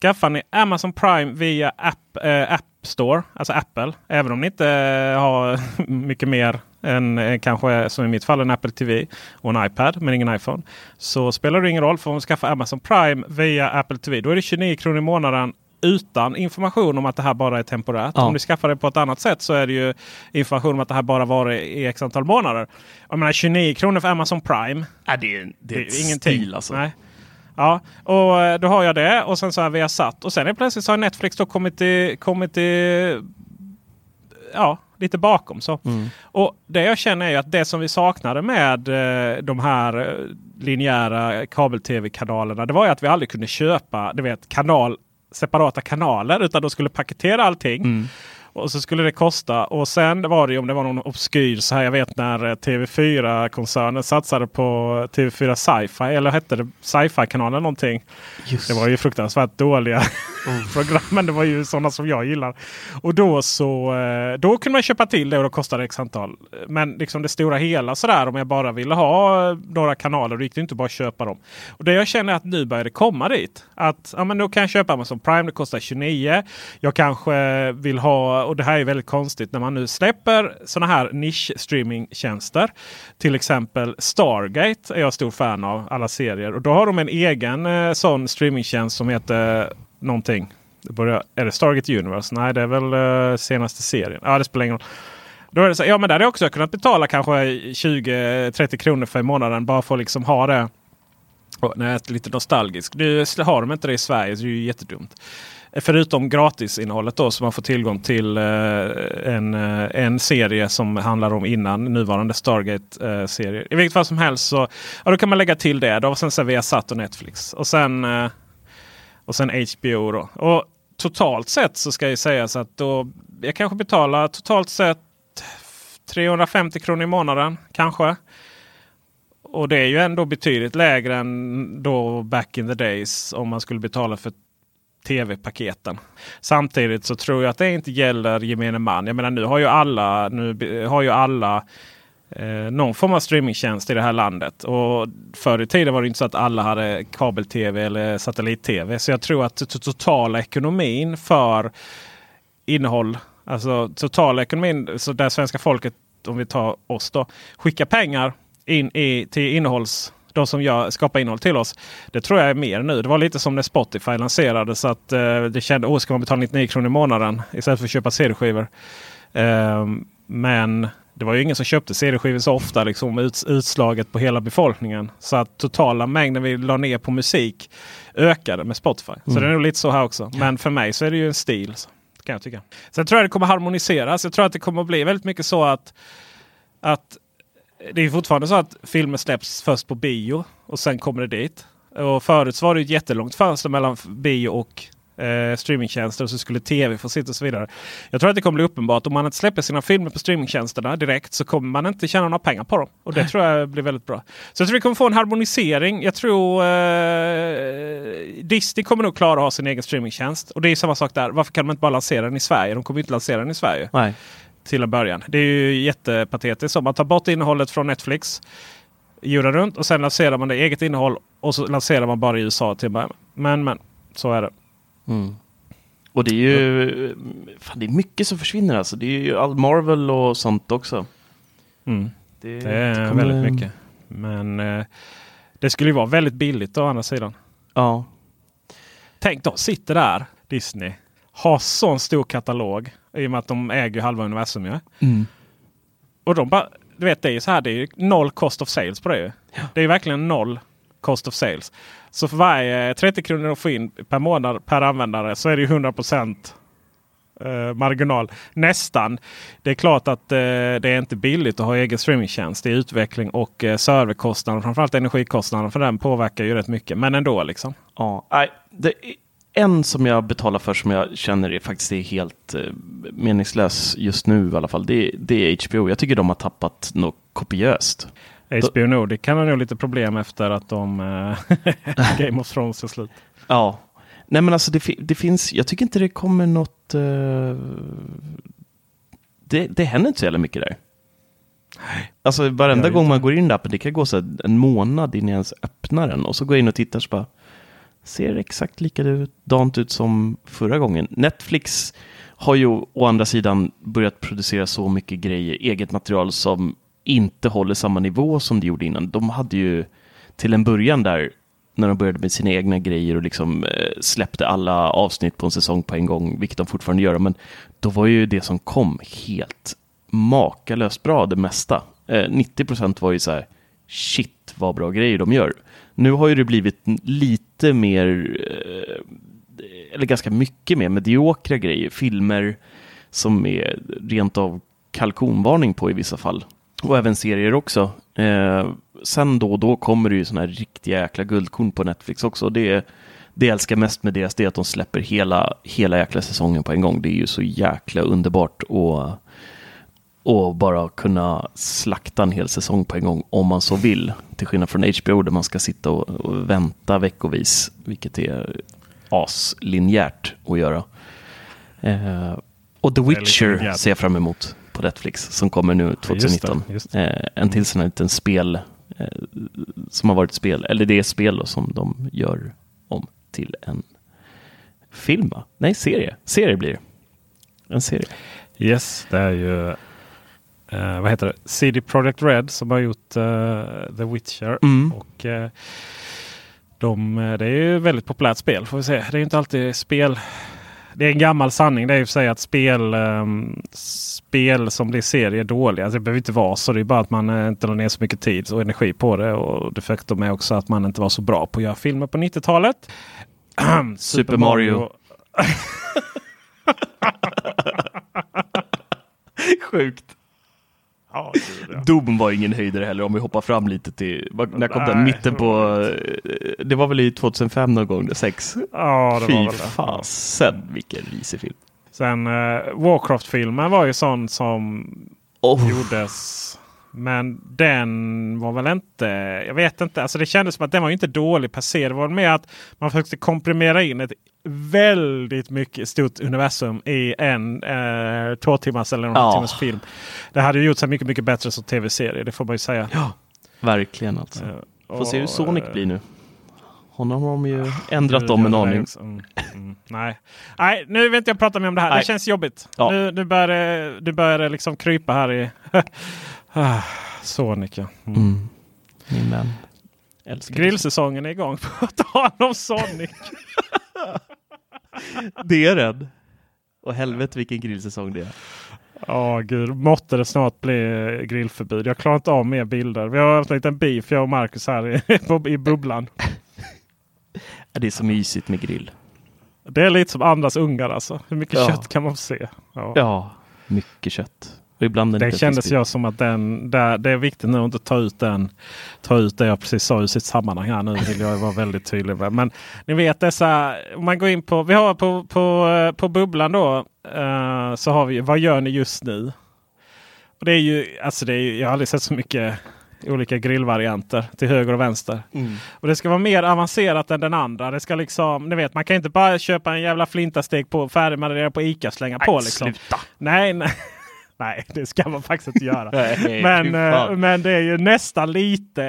S2: Skaffar ni Amazon Prime via App, äh, App Store, alltså Apple. Även om ni inte har *laughs* mycket mer än eh, kanske som i mitt fall en Apple TV och en iPad men ingen iPhone. Så spelar det ingen roll för om du skaffar Amazon Prime via Apple TV. Då är det 29 kronor i månaden utan information om att det här bara är temporärt. Ja. Om ni skaffar det på ett annat sätt så är det ju information om att det här bara varit i x antal månader. Jag menar 29 kronor för Amazon Prime.
S1: Ja, det, är, det, är det är ingenting. Stil alltså.
S2: Nej. Ja, och eh, då har jag det och sen så har vi satt och sen är plötsligt så har Netflix då kommit till, kommit till ja, lite bakom. Så. Mm. Och Det jag känner är att det som vi saknade med eh, de här eh, linjära kabel-tv-kanalerna. Det var ju att vi aldrig kunde köpa du vet, kanal separata kanaler utan de skulle paketera allting. Mm. Och så skulle det kosta. Och sen var det om det var någon obskyr så här. Jag vet när eh, TV4-koncernen satsade på TV4 Sci-Fi. Eller hette det Sci-Fi-kanalen någonting? Just. Det var ju fruktansvärt dåliga mm. *laughs* program. Men det var ju sådana som jag gillar. Och då så eh, då kunde man köpa till det och då kostade det x antal. Men liksom det stora hela sådär om jag bara ville ha eh, några kanaler. Då gick det inte bara att köpa dem. Och det jag känner är att nu börjar det komma dit. Att ja, men då kan jag köpa Amazon Prime. Det kostar 29. Jag kanske vill ha och det här är väldigt konstigt när man nu släpper sådana här nisch-streamingtjänster. Till exempel Stargate är jag stor fan av alla serier. Och då har de en egen eh, sån streamingtjänst som heter någonting. Det börjar, är det Stargate Universe? Nej, det är väl eh, senaste serien. Ja, det spelar ingen roll. Då är det så, ja, men där hade jag också kunnat betala kanske 20-30 kronor för i månaden bara för att liksom ha det. Och, nej, lite nostalgisk. Nu har de inte det i Sverige så det är ju jättedumt. Förutom gratisinnehållet då så man får tillgång till eh, en, eh, en serie som handlar om innan nuvarande Stargate-serier. Eh, I vilket fall som helst så ja, då kan man lägga till det. Då. Och sen så vi och Netflix. Och sen, eh, och sen HBO. Då. Och totalt sett så ska jag sägas att då, jag kanske betalar totalt sett 350 kronor i månaden. Kanske. Och det är ju ändå betydligt lägre än då back in the days om man skulle betala för tv-paketen. Samtidigt så tror jag att det inte gäller gemene man. Jag menar nu har ju alla, nu har ju alla eh, någon form av streamingtjänst i det här landet. Och förr i tiden var det inte så att alla hade kabel-tv eller satellit-tv. Så jag tror att totala ekonomin för innehåll, alltså totala ekonomin, så där svenska folket, om vi tar oss då, skickar pengar in i, till innehålls de som gör, skapar innehåll till oss. Det tror jag är mer nu. Det var lite som när Spotify lanserades. Att uh, det kände, åh ska man betala 99 kronor i månaden istället för att köpa CD-skivor. Uh, men det var ju ingen som köpte CD-skivor så ofta liksom ut, utslaget på hela befolkningen. Så att totala mängden vi la ner på musik ökade med Spotify. Mm. Så det är nog lite så här också. Men för mig så är det ju en stil. Kan jag tycka. Sen tror jag det kommer harmoniseras. Jag tror att det kommer bli väldigt mycket så att, att det är fortfarande så att filmer släpps först på bio och sen kommer det dit. Och förut var det ett jättelångt fönster mellan bio och eh, streamingtjänster och så skulle tv få sitta och så vidare. Jag tror att det kommer bli uppenbart. Om man inte släpper sina filmer på streamingtjänsterna direkt så kommer man inte tjäna några pengar på dem. Och det tror jag blir väldigt bra. Så jag tror vi kommer få en harmonisering. Jag tror eh, Disney kommer nog klara att ha sin egen streamingtjänst. Och det är samma sak där. Varför kan de inte bara lansera den i Sverige? De kommer inte lansera den i Sverige.
S1: Nej.
S2: Till en början. Det är ju jättepatetiskt. Man tar bort innehållet från Netflix. Jorden runt och sen lanserar man det eget innehåll. Och så lanserar man bara i USA till början. Men men, så är det.
S1: Mm. Och det är ju fan, det är mycket som försvinner alltså. Det är ju all Marvel och sånt också.
S2: Mm.
S1: Det,
S2: Det är
S1: kommer-
S2: väldigt mycket. Men eh, det skulle ju vara väldigt billigt å andra sidan.
S1: Ja.
S2: Tänk de sitter där, Disney. Har sån stor katalog. I och med att de äger halva universum ju.
S1: Mm.
S2: Och de bara, du vet det är ju så här, det är ju noll cost of sales på det ju. Det är verkligen noll cost of sales. Så för varje 30 kronor att få in per månad per användare så är det ju 100 eh, marginal. Nästan. Det är klart att eh, det är inte billigt att ha egen streamingtjänst. Det är utveckling och eh, serverkostnader. Framförallt energikostnaden för den påverkar ju rätt mycket. Men ändå liksom.
S1: Ja, nej, det en som jag betalar för som jag känner är faktiskt är helt eh, meningslös just nu i alla fall. Det, det är HBO. Jag tycker de har tappat något kopiöst.
S2: HBO Nordic kan ha nog lite problem efter att de eh, *laughs* Game of Thrones är slut.
S1: Ja, nej men alltså det, det finns, jag tycker inte det kommer något, eh, det, det händer inte så jävla mycket där. Alltså varenda gång man går in i appen, det kan gå så en månad innan jag ens öppnar den och så går jag in och tittar så bara, ser exakt likadant ut som förra gången. Netflix har ju å andra sidan börjat producera så mycket grejer, eget material som inte håller samma nivå som det gjorde innan. De hade ju till en början där, när de började med sina egna grejer och liksom eh, släppte alla avsnitt på en säsong på en gång, vilket de fortfarande gör, men då var ju det som kom helt makalöst bra det mesta. Eh, 90 procent var ju så här, shit vad bra grejer de gör. Nu har ju det blivit lite mer, eh, eller ganska mycket mer mediokra grejer, filmer som är rent av kalkonvarning på i vissa fall. Och även serier också. Eh, sen då och då kommer det ju sådana här riktiga jäkla guldkorn på Netflix också. Det, det jag älskar mest med deras det är att de släpper hela, hela jäkla säsongen på en gång. Det är ju så jäkla underbart och, och bara kunna slakta en hel säsong på en gång om man så vill. Till skillnad från HBO där man ska sitta och, och vänta veckovis, vilket är aslinjärt att göra. Eh, och The Witcher ser jag fram emot på Netflix som kommer nu 2019.
S2: just
S1: Eh, en till sån här liten spel eh, som har varit spel, eller det är spel då, som de gör om till en film va? Nej, serie. Serie blir det. En serie.
S2: Yes, det är ju eh, vad heter det? CD Projekt Red som har gjort eh, The Witcher.
S1: Mm.
S2: Och, eh, de, eh, det är ju ett väldigt populärt spel får vi se. Det är ju inte alltid spel. Det är en gammal sanning. Det är ju för sig att spel, ehm, spel som blir serie är dåliga. Alltså, det behöver inte vara så. Det är bara att man eh, inte la ner så mycket tid och energi på det. Och det faktum är också att man inte var så bra på att göra filmer på 90-talet. *clears throat*
S1: Super Mario. *laughs* Sjukt.
S2: Ja, gud, ja.
S1: Doom var ingen höjdare heller om vi hoppar fram lite till, när kom
S2: Nej.
S1: den? Mitten på, eh, det var väl i 2005 någon gång, 6?
S2: ja, det var
S1: Fy
S2: väl det.
S1: fasen vilken risig film.
S2: Sen uh, Warcraft-filmen var ju sån som
S1: Oh.
S2: gjordes. Men den var väl inte, jag vet inte, alltså det kändes som att den var inte dålig per se. Det var mer att man försökte komprimera in ett väldigt mycket stort universum i en eh, två timmars eller en
S1: Ja.
S2: timmars film. Det hade ju gjort sig mycket, mycket bättre som tv-serie, det får man ju säga.
S1: Ja, verkligen alltså.
S2: Eh,
S1: Får se hur Sonic
S2: eh,
S1: blir nu. Honom har de ju ändrat om en aning.
S2: Mm, mm, nej. nej, nu vill inte jag prata mer om det här.
S1: Nej.
S2: Det känns jobbigt.
S1: Ja.
S2: Nu, nu börjar det liksom krypa här i... *laughs* Ah, Sonic ja. Mm.
S1: Mm. Min vän.
S2: Grillsäsongen är igång. På tal om Sonic. *laughs*
S1: Det är den. Och helvete vilken grillsäsong det är.
S2: Ja gud, måtte det snart bli grillförbud. Jag klarar inte av mer bilder. Vi har haft en liten beef jag och Marcus här i, *laughs* på- i bubblan.
S1: Ja, Det är så mysigt med grill.
S2: Det är lite som andras ungar alltså. Hur mycket
S1: Ja.
S2: kött kan man få se? Ja.
S1: Ja, mycket kött. Och ibland är
S2: Det kändes jag som att den, där, det är viktigt nu att inte ta ut den. Ta ut det jag precis sa ur sitt sammanhang här nu vill jag vara väldigt tydlig med. Men ni vet dessa, om man går in på, vi har på, på, på bubblan då. eh, så har vi, vad gör ni just nu? Och det är ju, alltså det är ju, jag har aldrig sett så mycket olika grillvarianter till höger och vänster.
S1: Mm.
S2: Och det ska vara mer avancerat än den andra. Det ska liksom, ni vet man kan inte bara köpa en jävla flintastek på färdigmarinerad på Ica och slänga på. Liksom.
S1: Sluta!
S2: Nej, nej. Nej, *laughs* det ska man faktiskt inte göra. *laughs*
S1: Nej,
S2: men, eh, men det är ju nästan lite.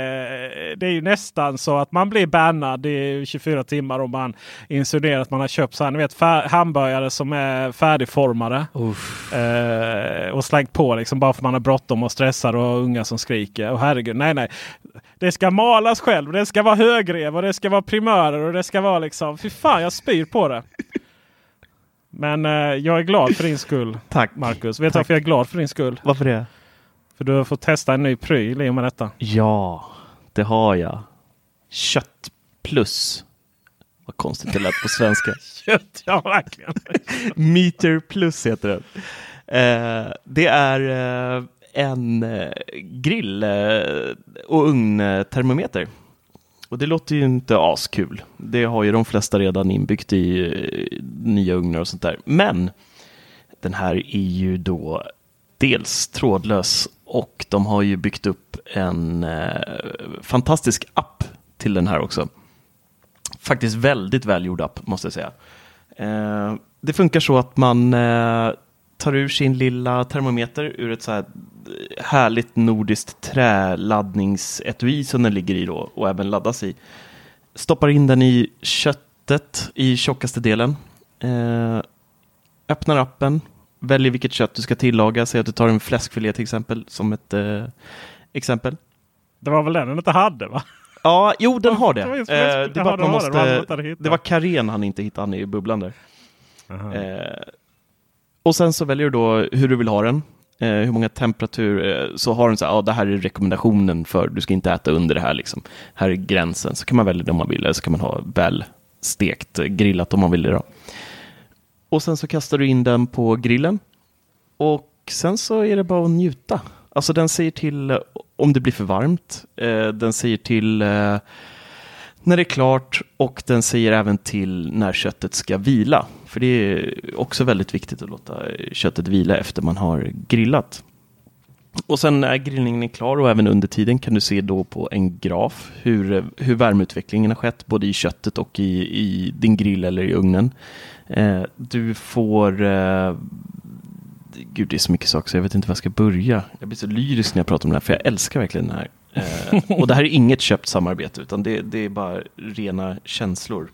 S2: Det är ju nästan så att man blir bannad i 24 timmar om man insinuerar att man har köpt så här, ni vet, hamburgare som är färdigformade. Eh, och slängt på liksom bara för man har bråttom och stressar och unga som skriker. Och herregud, nej nej. Det ska malas själv. Det ska vara högrev och det ska vara primörer och det ska vara liksom. Fy fan, jag spyr på det. Men eh, jag är glad för din skull. *laughs*
S1: Tack.
S2: Marcus. Vet du varför jag är glad för din skull?
S1: Varför det?
S2: För du har fått testa en ny pryl i och med detta.
S1: Ja, det har jag. Kött plus. Vad konstigt det lät på svenska. *laughs*
S2: Kött, ja verkligen. *laughs*
S1: Meter plus heter den. Eh, det är eh, en eh, grill eh, och ugntermometer. Och det låter ju inte askul. Det har ju de flesta redan inbyggt i eh, nya ugnar och sånt där. Men den här är ju då dels trådlös och de har ju byggt upp en eh, fantastisk app till den här också. Faktiskt väldigt välgjord app måste jag säga. Eh, det funkar så att man eh, tar ur sin lilla termometer ur ett så här härligt nordiskt träladdningsetui som den ligger i då och även laddas i. Stoppar in den i köttet i tjockaste delen. Eh, öppnar appen, väljer vilket kött du ska tillaga. Säg att du tar en fläskfilé till exempel som ett eh, exempel.
S2: Det var väl den den inte hade va?
S1: Ja, jo den har det. *laughs*
S2: Det var just
S1: Eh, det, var man måste, det var karen han inte hittade han i bubblan där.
S2: Aha.
S1: Eh, och sen så väljer du då hur du vill ha den. Eh, hur många temperatur, eh, så har den så här, ja det här är rekommendationen för du ska inte äta under det här liksom. Här är gränsen, så kan man välja det om man vill, eller så kan man ha väl stekt, eh, grillat om man vill det då. Och sen så kastar du in den på grillen. Och sen så är det bara att njuta. Alltså den säger till eh, om det blir för varmt. Eh, den säger till eh, när det är klart och den säger även till när köttet ska vila. För det är också väldigt viktigt att låta köttet vila efter man har grillat. Och sen när grillningen är klar och även under tiden kan du se då på en graf hur, hur värmeutvecklingen har skett både i köttet och i, i din grill eller i ugnen. Eh, du får eh, Gud, det är så mycket saker så jag vet inte var jag ska börja. Jag blir så lyrisk när jag pratar om det här, för jag älskar verkligen det här. Eh, och det här är inget köpt samarbete, utan det, det är bara rena känslor.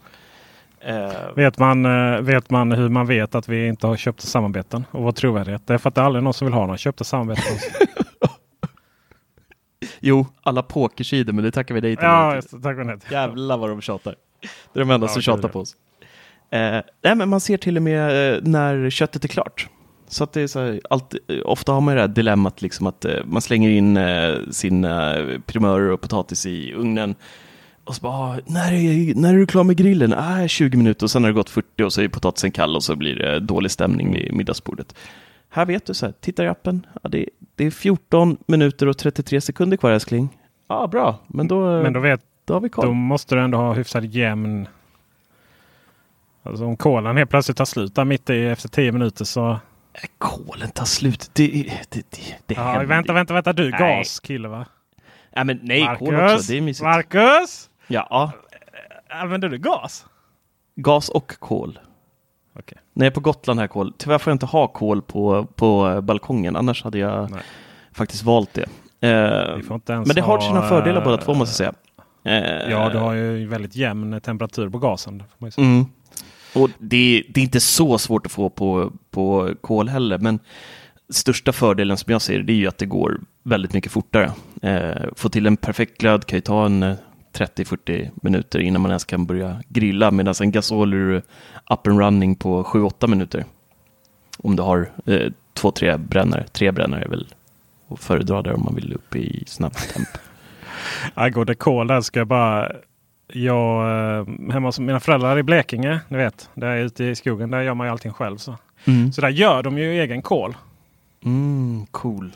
S1: Eh,
S2: Vet man, eh, vet man hur man vet att vi inte har köpta samarbeten och vår trovärdighet? Det är för att det är aldrig någon som vill ha några köpta samarbeten. *laughs*
S1: jo, alla pokersidor, men det tackar vi dig till.
S2: ja, just det. Tack och nej.
S1: Jävlar vad de tjatar. Det är de enda
S2: Ja,
S1: som tjatar
S2: ja.
S1: på oss. Eh, nej, men man ser till och med eh, när köttet är klart. Så att det är så här, allt, ofta har man det här dilemmat liksom att eh, man slänger in eh, sina primörer och potatis i ugnen. Och så bara, ah, när är, när är du klar med grillen? Ah, 20 minuter och sen har det gått 40 och så är potatisen kall och så blir det dålig stämning vid middagsbordet. Här vet du, så här, tittar i appen, ja, det, det är 14 minuter och 33 sekunder kvar älskling. Ja, bra, men då,
S2: Men då, vet,
S1: då har vi koll.
S2: då måste du ändå ha hyfsat jämn... Alltså om kolan helt plötsligt tar slut där mitt i efter 10 minuter så...
S1: Kolen tar slut. Det, det, det, det
S2: Ja,
S1: händer.
S2: vänta, vänta, vänta. Du är
S1: Nej.
S2: gaskille va?
S1: Nej, men nej, kol
S2: Marcus?
S1: också. Det är mysigt.
S2: Marcus!
S1: Ja,
S2: Använder du gas?
S1: gas och kol.
S2: Okej.
S1: När jag är på Gotland här kol. Tyvärr får jag inte ha kol på, på balkongen. Annars hade jag
S2: Nej.
S1: faktiskt valt det. Eh, men det har
S2: ha,
S1: sina fördelar båda två
S2: eh,
S1: måste jag säga. Eh,
S2: Ja, du har ju väldigt jämn temperatur på gasen.
S1: Mm. Och det, det är inte så svårt att få på, på kol heller, men största fördelen som jag ser det är ju att det går väldigt mycket fortare. Eh, få till en perfekt glöd kan ju ta en eh, 30-40 minuter innan man ens kan börja grilla, medan en gasol är up and running på 7-8 minuter. Om du har eh, två, tre brännare. Tre brännare är väl att föredra där om man vill upp i snabb temp. *laughs*
S2: Angående kol där ska jag bara... Jag, eh, hemma hos mina föräldrar i Blekinge, ni vet, där ute i skogen, där gör man ju allting själv. Så,
S1: Mm.
S2: så där gör de ju egen kol.
S1: Mm, cool.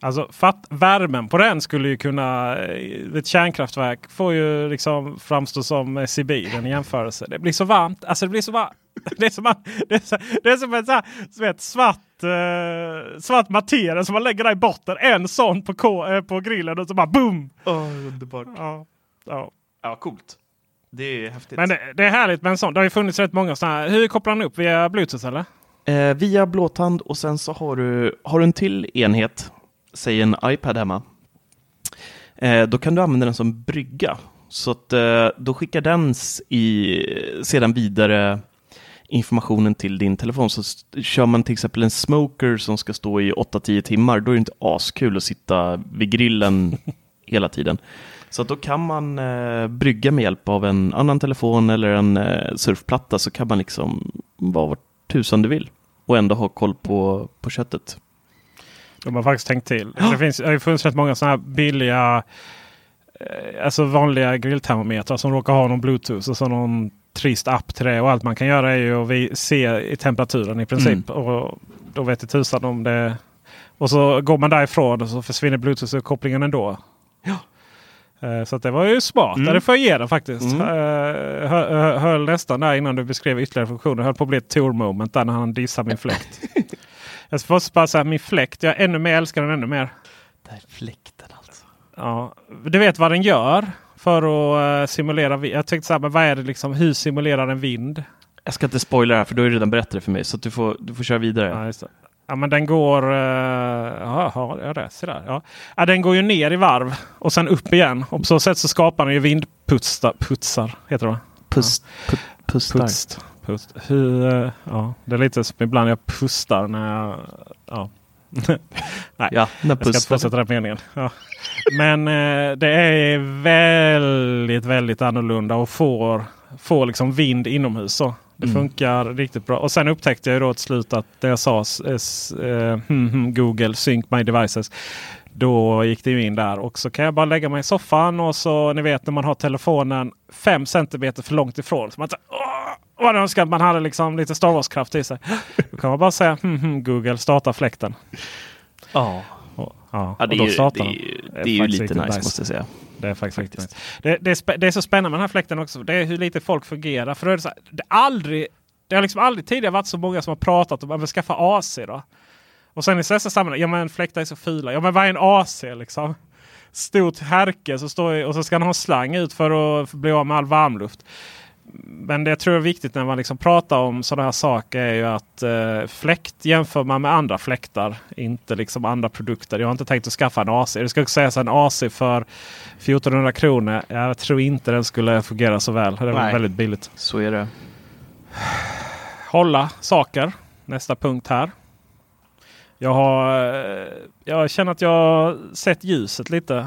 S2: Alltså fatt, värmen på den skulle ju kunna... eh, Ett kärnkraftverk får ju liksom framstå som Sibirien i jämförelse. Det blir så varmt. Alltså det blir så varmt. *laughs* Det är som, det är så, det är som en så här, så vet, svart, eh, svart materia som man lägger där i botten. En sån på, ko, eh, på grillen och så bara boom!
S1: Oh, underbart.
S2: Ja, ja.
S1: Ja, coolt. Det är häftigt.
S2: Men det, det är härligt med en sån. Det har ju funnits rätt många sådana här. Hur kopplar den upp? Via Bluetooth eller?
S1: Eh, via blåtand och sen så har du, har du en till enhet, säg en iPad hemma. Eh, då kan du använda den som brygga. Så att eh, då skickar den i, sedan vidare informationen till din telefon. Så kör man till exempel en smoker som ska stå i 8-10 timmar, då är det inte askul att sitta vid grillen *laughs* hela tiden. Så då kan man eh, brygga med hjälp av en annan telefon eller en eh, surfplatta så kan man liksom vara vart tusan du vill och ändå ha koll på, på köttet.
S2: De har faktiskt tänkt till. Det, finns, det har funnits rätt många sådana här billiga, eh, alltså vanliga grilltermometrar som råkar ha någon bluetooth och så någon trist app till det. Och allt man kan göra är ju att vi se i temperaturen i princip. Och då vet det tusan om det. Och så går man därifrån och så försvinner bluetooth-kopplingen ändå. Eh, Så det var ju smart.
S1: Mm.
S2: Det får jag ge den faktiskt.
S1: Mm.
S2: Eh, hö- hö- Höll nästan där innan du beskrev ytterligare funktioner. Höll på att bli ett Tor-moment där när han dissade min fläkt. *laughs* jag måste bara säga min fläkt. Jag ännu mer älskar den ännu mer.
S1: Där fläkten alltså.
S2: Ja, du vet vad den gör för att eh, simulera? Jag tänkte så här, men vad är det liksom? Hur simulerar en vind?
S1: Jag ska inte spoila det här för är det redan berättat det för mig så du får, du får köra vidare.
S2: Ja, det. Ja men den går... Uh, ja, det? Se där. Ja. Ja, den går ju ner i varv och sen upp igen. Och på så sätt så skapar den ju vindputsar. Putsar, heter det va?
S1: Pust, pu, pustar.
S2: Pust. Pust. Hur, eh, ja, det är lite som ibland jag pustar när jag... Ja. *laughs* Nej.
S1: Ja,
S2: Jag ska inte fortsätta den meningen. Ja. Men eh, det är väldigt, väldigt annorlunda och får, får liksom vind inomhus. Så. Det
S1: Mm.
S2: funkar riktigt bra. Och sen upptäckte jag då till slut att det jag sa, eh, hmm, hmm, Google Sync My Devices. Då gick det ju in där och så kan jag bara lägga mig i soffan och så ni vet när man har telefonen 5 centimeter för långt ifrån. Så man så, Åh, vad jag önskar att man hade liksom lite Star Wars-kraft i sig. Då kan man bara säga hmm, Google starta fläkten.
S1: Ja,
S2: Och, ja,
S1: ja det,
S2: och då
S1: är ju, det, är,
S2: Det är
S1: ju lite nice,
S2: nice.
S1: måste jag säga.
S2: Det är faktiskt,
S1: Faktiskt.
S2: Det, det, är det är så spännande med den här fläkten också. Det är hur lite folk fungerar. För då är det, så det, är aldrig, det har liksom aldrig tidigare varit så många som har pratat om att skaffa AC. Då. Och sen i dessa sammanhang, ja men fläktar är så fula. Ja men vad är en AC liksom? Stort härke så står, och så ska han ha en slang ut för att bli av med all varmluft. Men det jag tror är viktigt när man liksom pratar om sådana här saker är ju att eh, fläkt jämför man med andra fläktar. Inte liksom andra produkter. Jag har inte tänkt att skaffa en AC. Det ska också sägas en AC för 1400 kronor. Jag tror inte den skulle fungera så väl. Det var väldigt billigt.
S1: Så är det.
S2: Hålla saker. Nästa punkt här. Jag, har, eh, jag känner att jag har sett ljuset lite.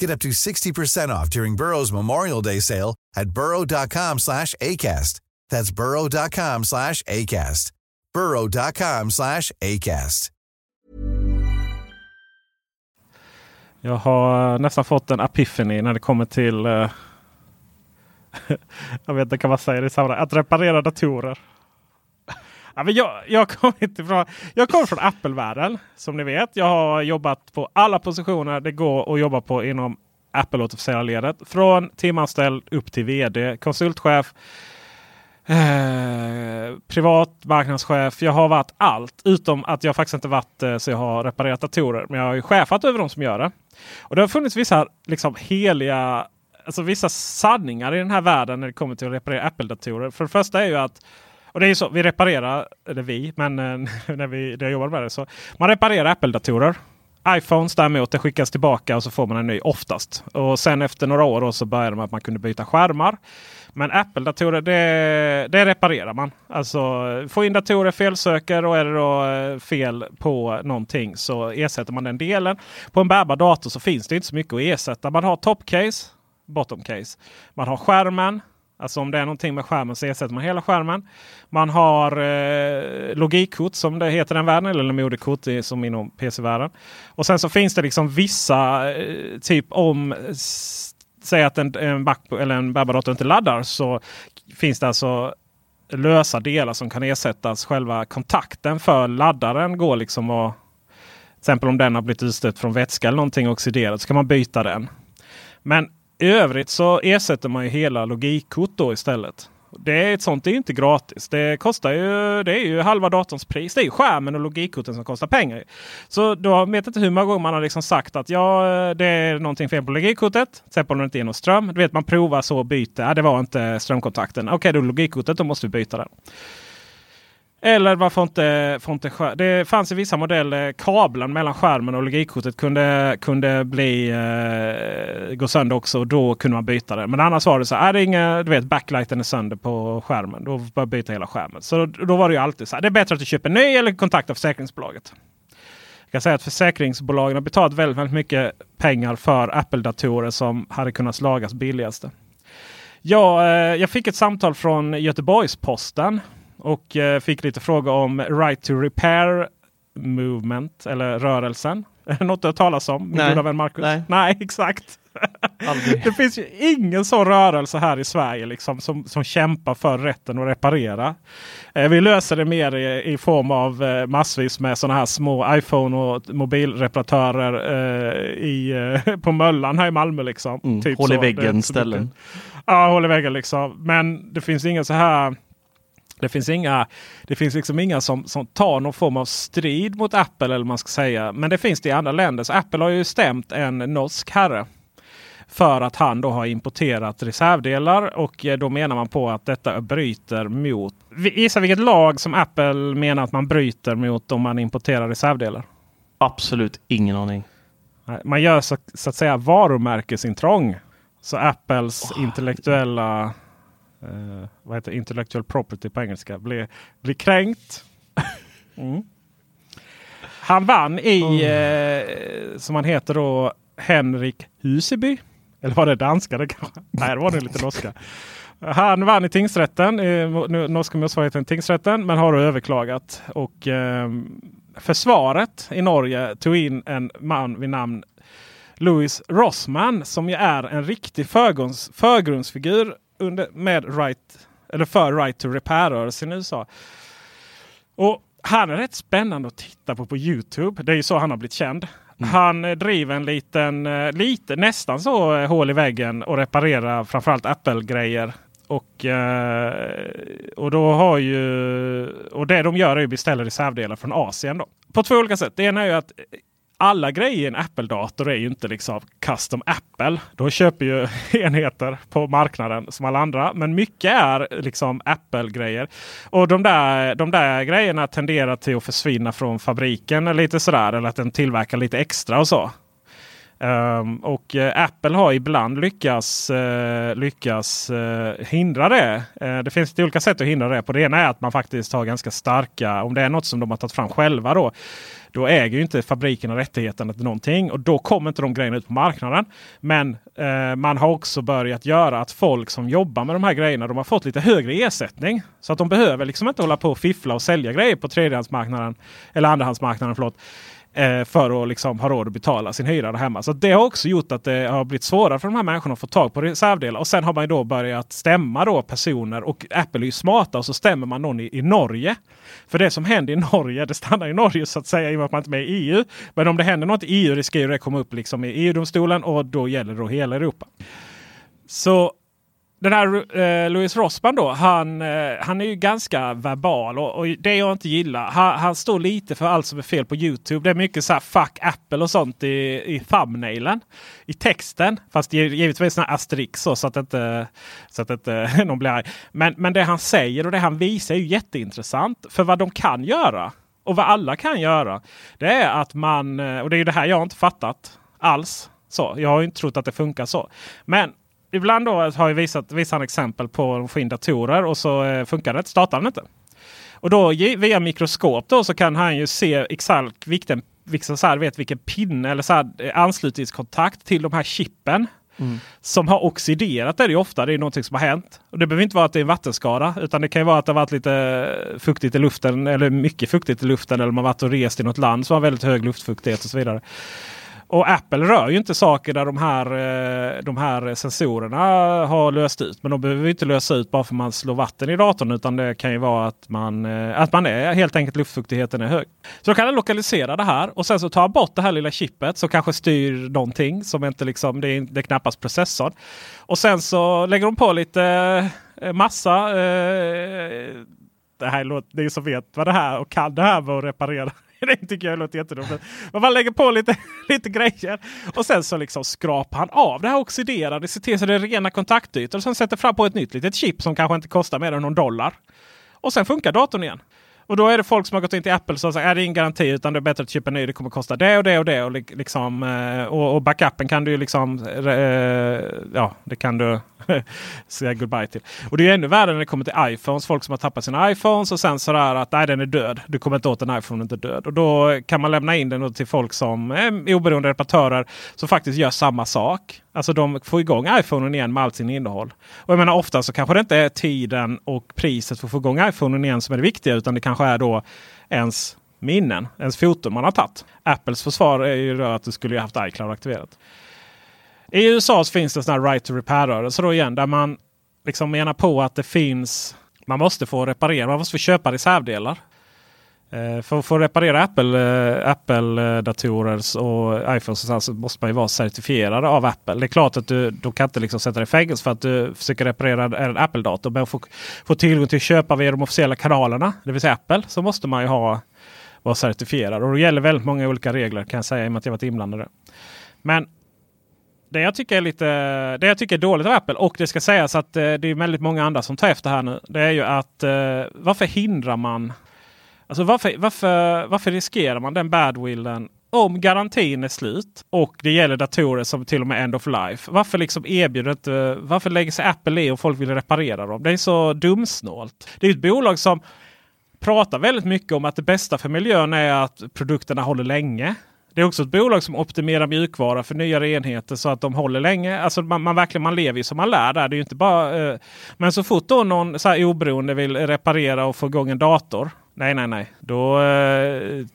S3: Get up to 60% off during Burrow's Memorial Day sale at burrow.com slash ACAST. That's burrow.com slash ACAST. burrow.com slash ACAST.
S2: Jag har eh, nästan fått en epiphany när det kommer till uh, *laughs* jag vet inte kan man säga det i sammanhanget. Att reparera datorer. Ja, men jag, jag kommer inte från, jag kommer från Apple-världen som ni vet. Jag har jobbat på alla positioner det går att jobba på inom Apple ledet. Från timanställd upp till vd, konsultchef, eh, privat marknadschef. Jag har varit allt utom att jag faktiskt inte varit eh, så jag har reparerat datorer. Men jag har ju chefat över de som gör det. Och det har funnits vissa liksom heliga Alltså vissa sanningar i den här världen när det kommer till att reparera Apple-datorer. För det första är ju att och det är så, vi reparerar, eller vi, men eh, *laughs* när, vi, när jag jobbar med det. Så man reparerar Apple-datorer. iPhones däremot, det skickas tillbaka och så får man en ny oftast. Och sen efter några år så började man att man kunde byta skärmar. Men Apple-datorer det, det, reparerar man. Alltså få in datorer felsöker och är det då eh, fel på någonting så ersätter man den delen. På en bärbar dator så finns det inte så mycket att ersätta. Man har top case, bottom case. Man har skärmen, Alltså om det är någonting med skärmen så ersätter man hela skärmen. Man har eh, logikkort som det heter i den världen. Eller moderkort som inom PC-världen. Och sen så finns det liksom vissa, eh, typ om Säg att en, en, back, eller en bärbar inte laddar så finns det alltså lösa delar som kan ersättas. Själva kontakten för laddaren går liksom att till exempel om den har blivit utstött från vätska eller någonting oxiderat så kan man byta den. Men i övrigt så ersätter man ju hela logikkort då istället. Det är ett sånt är inte gratis. Det kostar ju, det är ju halva datorns pris. Det är ju skärmen och logikkorten som kostar pengar. Så då vet inte hur många gånger man har liksom sagt att ja, det är någonting fel på logikkortet. Till exempel om det inte är någon ström. Du vet man provar så och byter. Ja, det var inte strömkontakten. Okej, okay, då logikkortet. Då måste vi byta den. Eller varför inte, får inte Det fanns i vissa modeller eh, kabeln mellan skärmen och logikkortet kunde, kunde bli, eh, gå sönder också. Och då kunde man byta det. Men annars var det så här. Äh, är det inga, du vet backlighten är sönder på skärmen. Då bara byta hela skärmen. Så då, då var det ju alltid så här. Det är bättre att du köper en ny eller kontaktar försäkringsbolaget. Jag kan säga att försäkringsbolagen har betalat väldigt, väldigt mycket pengar för Apple-datorer som hade kunnat lagas billigaste. Ja, eh, jag fick ett samtal från Göteborgs-Posten och eh, fick lite frågor om Right to Repair Movement eller rörelsen. *laughs* Något du har talas om? Min goda vän Marcus?
S1: Nej.
S2: Nej, *laughs* exakt. *laughs* det finns ju ingen sån rörelse här i Sverige liksom, som, som kämpar för rätten att reparera. Eh, vi löser det mer i, i form av eh, massvis med sådana här små iPhone och mobilreparatörer eh, i, eh, på Möllan här i Malmö. Liksom.
S1: Mm, typ håll i väggen ställen.
S2: Ja, håll i väggen liksom. Men det finns inga så här det finns inga, det finns liksom inga som, som tar någon form av strid mot Apple eller man ska säga. Men det finns det i andra länder. Så Apple har ju stämt en norsk herre. För att han då har importerat reservdelar och eh, då menar man på att detta bryter mot. Gissa vilket lag som Apple menar att man bryter mot om man importerar reservdelar?
S1: Absolut ingen aning.
S2: Man gör så, så att säga varumärkesintrång. Så Apples oh. intellektuella uh, vad heter intellectual property på engelska, blir, blir kränkt. Mm. Han vann i, mm. uh, som han heter då, Henrik Huseby. Eller var det danska? Det Nej, det var det lite norska. Han vann i tingsrätten, i norska motsvarigheten tingsrätten, men har överklagat. Och eh, försvaret i Norge tog in en man vid namn Louis Rossman som ju är en riktig förgrunds, förgrundsfigur under, med right, eller för Right to Repair-rörelsen i USA. Och han är rätt spännande att titta på på Youtube. Det är ju så han har blivit känd. Han eh, driver en liten, eh, lite, nästan så eh, hål i väggen och reparerar framförallt Apple-grejer. Och, och då har ju och det de gör är att beställa reservdelar från Asien. Då. På två olika sätt. Det ena är ju att alla grejer i en Apple-dator är ju inte liksom custom Apple. Då köper ju *laughs* enheter på marknaden som alla andra. Men mycket är liksom Apple-grejer. Och de där, de där grejerna tenderar till att försvinna från fabriken lite sådär. Eller att den tillverkar lite extra och så. Um, och uh, Apple har ibland lyckats, uh, lyckas uh, hindra det. det finns lite olika sätt att hindra det på. Det ena är att man faktiskt har ganska starka, om det är något som de har tagit fram själva då. Då äger ju inte fabrikerna rättigheten till någonting och då kommer inte de grejerna ut på marknaden. Men man har också börjat göra att folk som jobbar med de här grejerna de har fått lite högre ersättning. Så att de behöver liksom inte hålla på och fiffla och sälja grejer på tredjehandsmarknaden. Eller andrahandsmarknaden. Förlåt Eh, för att liksom ha råd att betala sin hyra där hemma. Så det har också gjort att det har blivit svårare för de här människorna att få tag på reservdelar. Och sen har man då börjat stämma då personer och Apple är ju smarta och så stämmer man någon i, i Norge. För det som händer i Norge, det stannar i Norge så att säga i och med att man inte är med i EU. Men om det händer något i EU riskerar det komma upp liksom i EU-domstolen och då gäller det då hela Europa. Så den här eh, Louis Rossman då, han, eh, han är ju ganska verbal och, och, det jag inte gillar. Han, han, står lite för allt som är fel på Youtube. Det är mycket så här fuck Apple och sånt i, i thumbnailen. I texten. Fast givetvis en asterix så, så att inte, så att inte *laughs* någon blir arg. Men, men det han säger och det han visar är ju jätteintressant. För vad de kan göra och vad alla kan göra. Det är att man, eh, och det är ju det här jag inte fattat alls. Så, jag har inte trott att det funkar så. Men ibland då har jag visat, visat exempel på att få in datorer och så eh, funkar det inte. Startar den inte. Och då via mikroskop då så kan han ju se exakt vilken, vilken, så här, vet, vilken pinne eller så här, eh, anslutningskontakt till de här chippen. Mm. Som har oxiderat det är det ofta. Det är någonting som har hänt. Och Det behöver inte vara att det är en vattenskada. Utan det kan vara att det har varit lite fuktigt i luften. Eller mycket fuktigt i luften. Eller man varit och rest i något land som har väldigt hög luftfuktighet och så vidare. Och Apple rör ju inte saker där de här, eh, de här sensorerna har löst ut. Men de behöver inte lösa ut bara för man slår vatten i datorn. Utan det kan ju vara att man, eh, att man är helt enkelt luftfuktigheten är hög. Så då kan den lokalisera det här och sen så tar bort det här lilla chippet som kanske styr någonting som inte liksom, det är, det är knappast processorn. Och sen så lägger de på lite eh, massa. Eh, det här låter, ni som vet vad det här och kan det här med att reparera *laughs* det tycker jag låter jätteroligt. Men man lägger på lite, *laughs* lite grejer och sen så liksom skrapar han av det här oxiderade, ser till så det är rena kontaktytor och sen sätter fram på ett nytt litet chip som kanske inte kostar mer än någon dollar. Och sen funkar datorn igen. Och då är det folk som har gått in till Apple och sagt att det är ingen garanti utan det är bättre att köpa en ny. Det kommer kosta det och det och det. Och, liksom, eh, och, och backupen kan du liksom... Eh, ja, det kan du *laughs* säga goodbye till. Och det är ännu värre när det kommer till iPhones. Folk som har tappat sina iPhones och sen sådär att nej, den är död. Du kommer inte åt en iPhone, inte död. Och då kan man lämna in den till folk som är oberoende reparatörer som faktiskt gör samma sak. Alltså de får igång iPhonen igen med allt sin innehåll. Och jag menar ofta så kanske det inte är tiden och priset för att få igång iPhonen igen som är det viktiga. Utan det kanske är då ens minnen, ens foton man har tagit. Apples försvar är ju att du skulle haft iCloud aktiverat. I USA finns det sådana right to repair-rörelser då igen där man liksom menar på att det finns man måste få reparera, man måste få köpa reservdelar. Eh, för att få reparera eh, Apple-datorer Apple och iPhones så måste man ju vara certifierad av Apple. Det är klart att du, du kan inte liksom sätta dig i fängelse för att du försöker reparera en Apple-dator. Men för att få tillgång till att köpa via de officiella kanalerna, det vill säga Apple, så måste man ju ha, vara certifierad. Och det gäller väldigt många olika regler kan jag säga i och med att jag varit inblandad. Men det jag tycker är lite det jag tycker är dåligt av Apple och det ska sägas att eh, det är väldigt många andra som tar efter här nu. Det är ju att varför hindrar man Alltså varför, varför, varför riskerar man den badwillen om garantin är slut och det gäller datorer som till och med end of life. Varför liksom erbjuder inte, varför lägger sig Apple i och folk vill reparera dem? Det är så dumsnålt. Det är ett bolag som pratar väldigt mycket om att det bästa för miljön är att produkterna håller länge. Det är också ett bolag som optimerar mjukvara för nyare enheter så att de håller länge. Alltså man, man verkligen man lever ju som man lär där. Det är inte bara, eh, men så fort då någon så här oberoende vill reparera och få igång en dator. Nej, nej, nej. Då eh,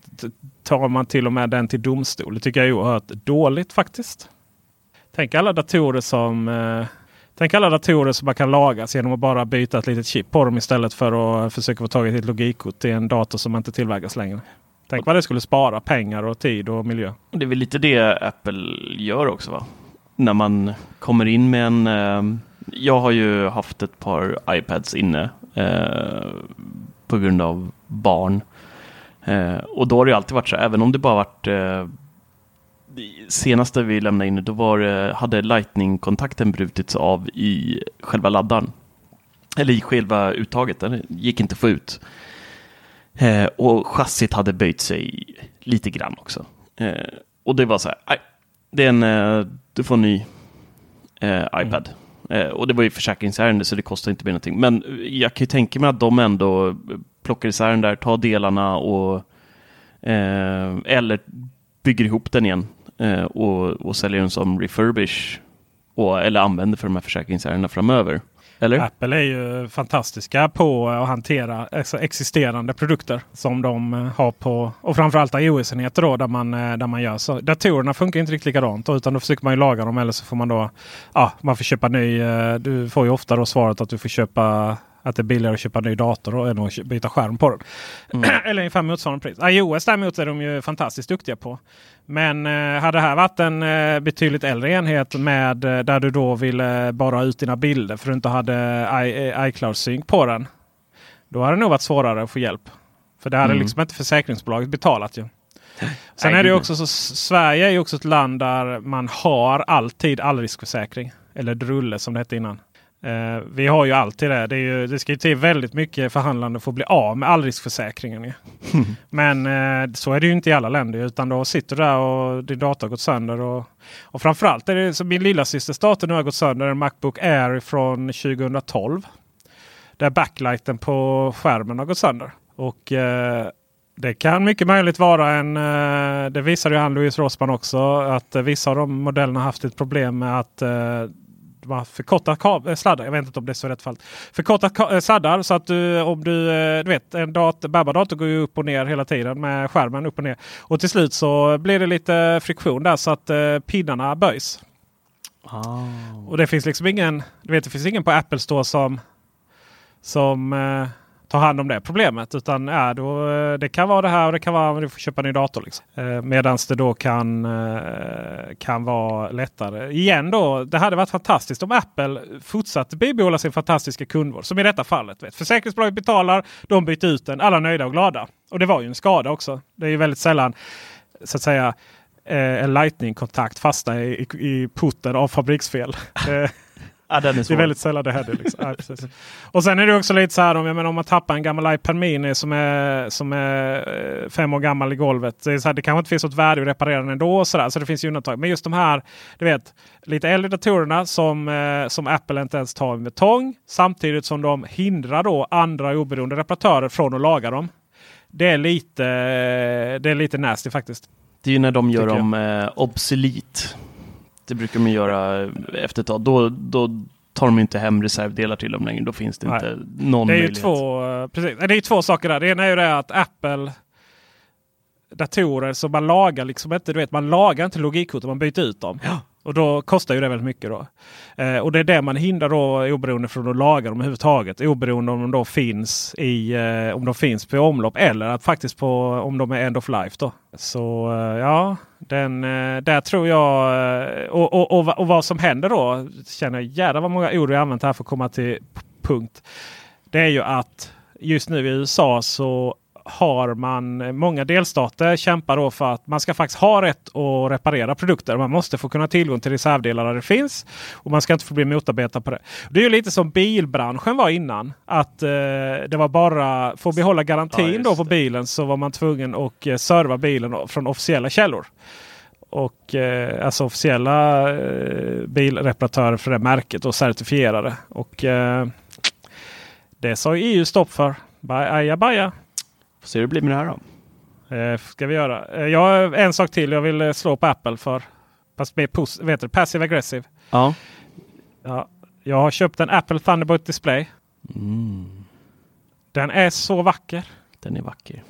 S2: tar man till och med den till domstol. Det tycker jag är oerhört dåligt faktiskt. Tänk alla datorer som eh, Tänk alla datorer som man kan lagas genom att bara byta ett litet chip på dem istället för att eh, försöka få tag i ett logikkort till en dator som inte tillverkas längre. Tänk vad det skulle spara pengar och tid och miljö.
S1: Det är väl lite det Apple gör också va? När man kommer in med en... Eh, jag har ju haft ett par iPads inne eh, på grund av barn. Eh, och då har det alltid varit så, även om det bara varit eh, senaste vi lämnade in, då var, eh, hade Lightning-kontakten brutits av i själva laddaren. Eller i själva uttaget, den gick inte att få ut. Eh, och chassit hade böjt sig lite grann också. Eh, och det var så här, nej, det är en, eh, du får en ny eh, iPad. Mm. och det var ju försäkringsärende så det kostar inte mer någonting. Men jag kan ju tänka mig att de ändå plockar isär den där, tar delarna och eh, eller bygger ihop den igen eh, och, och säljer den som refurbish och, eller använder för de här försäkringsärendena framöver. Eller?
S2: Apple är ju fantastiska på att hantera alltså existerande produkter som de eh, har på och framförallt iOS-enheter då där man, där man gör så. Datorerna funkar inte riktigt likadant utan då försöker man ju laga dem eller så får man då ja, man får köpa ny. Du får ju ofta då svaret att du får köpa att det är billigare att köpa en ny dator än att byta skärm på den. Mm. *clears throat* Eller ungefär motsvarande pris. iOS däremot är de ju fantastiskt duktiga på. Men eh, hade det här varit en eh, betydligt äldre enhet med eh, där du då ville bara ha ut dina bilder för du inte hade I, eh, iCloud Sync på den. Då hade det nog varit svårare att få hjälp. För det hade mm. liksom inte försäkringsbolaget betalat ju. Sen är det också så Sverige är också ett land där man har alltid allriskförsäkring. Eller drulle som det hette innan. Eh, vi har ju alltid det. Det, ju, det ska ju till väldigt mycket förhandlande för att bli av med allriskförsäkringen. Mm. Men eh, så är det ju inte i alla länder. Utan då sitter du där och din dator har gått sönder. Och, och framförallt är det som min lilla systers dator nu har gått sönder. En Macbook Air från 2012. Där backlighten på skärmen har gått sönder. Och eh, det kan mycket möjligt vara en, eh, det visade ju han Louise Rossman också, att vissa av de modellerna haft ett problem med att eh, förkorta eh, sladdar. Jag vet inte om det är så rätt fall. Förkorta eh, sladdar så att du om du, eh, du vet en dator, dator går ju upp och ner hela tiden med skärmen upp och ner. Och till slut så blir det lite friktion där så att pinnarna böjs. Oh. Och det finns liksom ingen, du vet det finns ingen på Apple Store som som ta hand om det problemet. Utan ja, då, eh, det kan vara det här och det kan vara att du får köpa en ny dator. Liksom. Eh, Medan det då kan, eh, kan vara lättare. Igen då, det hade varit fantastiskt om Apple fortsatte bibehålla sin fantastiska kundvård. Som i detta fallet. Vet. Försäkringsbolaget betalar, de byter ut den, alla nöjda och glada. Och det var ju en skada också. Det är ju väldigt sällan så att säga eh, en lightning-kontakt fastnar i, i, i putten av fabriksfel. *laughs*
S1: Eh, Ja,
S2: det är väldigt sällan det händer. Liksom. ja, och sen är det också lite så här om, jag menar, om man tappar en gammal iPad Mini som är, som är eh, fem år gammal i golvet. Det, är så här, det kanske inte finns något värde att reparera den ändå. Så, där, så det finns ju undantag. Men just de här du vet, lite äldre datorerna som, eh, som Apple inte ens tar med tång. Samtidigt som de hindrar då andra oberoende reparatörer från att laga dem. Det är lite, det är lite nasty faktiskt.
S1: Det är ju när de gör dem eh, obsolit. Det brukar man göra efter ett tag. Då, då tar de inte hem reservdelar till dem längre. Då finns det Nej. inte någon
S2: det är
S1: möjlighet.
S2: Två, precis. Det är två saker där. Det ena är ju det att Apple datorer som man lagar liksom inte. Du vet, man lagar inte logikkorten, man byter ut dem. Ja. Och då kostar ju det väldigt mycket. då. Eh, och det är det man hindrar då oberoende från att laga dem överhuvudtaget. Oberoende om de då finns i eh, om de finns på omlopp eller att faktiskt på om de är end of life. då. Så eh, ja, den, eh, där tror jag eh, och, och, och, och, vad som händer då känner jag jävlar vad många ord jag använt här för att komma till punkt. Det är ju att just nu i USA så har man många delstater kämpar då för att man ska faktiskt ha rätt att reparera produkter. Man måste få kunna tillgång till reservdelar där det finns. Och man ska inte få bli motarbetad på det. Det är ju lite som bilbranschen var innan. Att eh, det var bara för att behålla garantin ja, då på bilen så var man tvungen att eh, serva bilen från officiella källor. Och eh, alltså officiella eh, bilreparatörer för det märket och certifierade. Och eh, det sa EU stopp för. Aja baja.
S1: Får se hur det blir med det här då.
S2: Eh, ska vi göra. Eh, jag en sak till jag vill eh, slå på Apple för. Fast mer pos- vet du, passive aggressive.
S1: Ja.
S2: ja. Jag har köpt en Apple Thunderbolt Display. Mm. Den är så vacker.
S1: Den är vacker.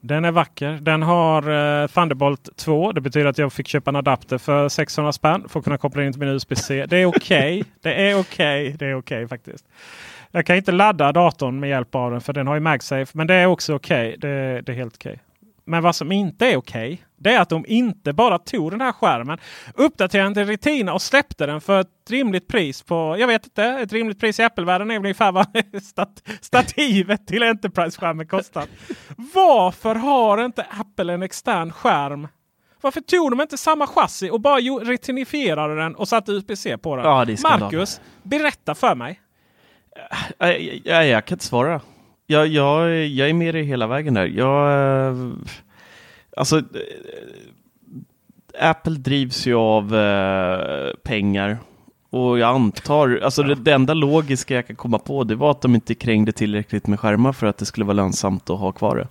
S2: Den är vacker. Den har uh, Thunderbolt 2. Det betyder att jag fick köpa en adapter för 600 spänn för att kunna koppla in till min USB-C. Det är okej. Okay. *laughs* det är okej. Okay. Det är okej okay, faktiskt. Jag kan inte ladda datorn med hjälp av den för den har ju MagSafe. Men det är också okej. Okay. Det, det, är helt okej. Men vad som inte är okej, det är att de inte bara tog den här skärmen, uppdaterade den till Retina och släppte den för ett rimligt pris på, jag vet inte, ett rimligt pris i Apple-världen är ungefär vad *laughs* stat stativet till Enterprise-skärmen kostar. Varför har inte Apple en extern skärm? Varför tog de inte samma chassi och bara retinifierade den och satte USB-C på den?
S1: Ja.
S2: Marcus, berätta för mig.
S1: Jag, jag, jag kan inte svara. Jag, jag, jag är med dig hela vägen där. Jag, eh, alltså, eh, Apple drivs ju av eh, pengar. Och jag antar, alltså det, det enda logiska jag kan komma på det var att de inte krängde tillräckligt med skärmar för att det skulle vara lönsamt att ha kvar det.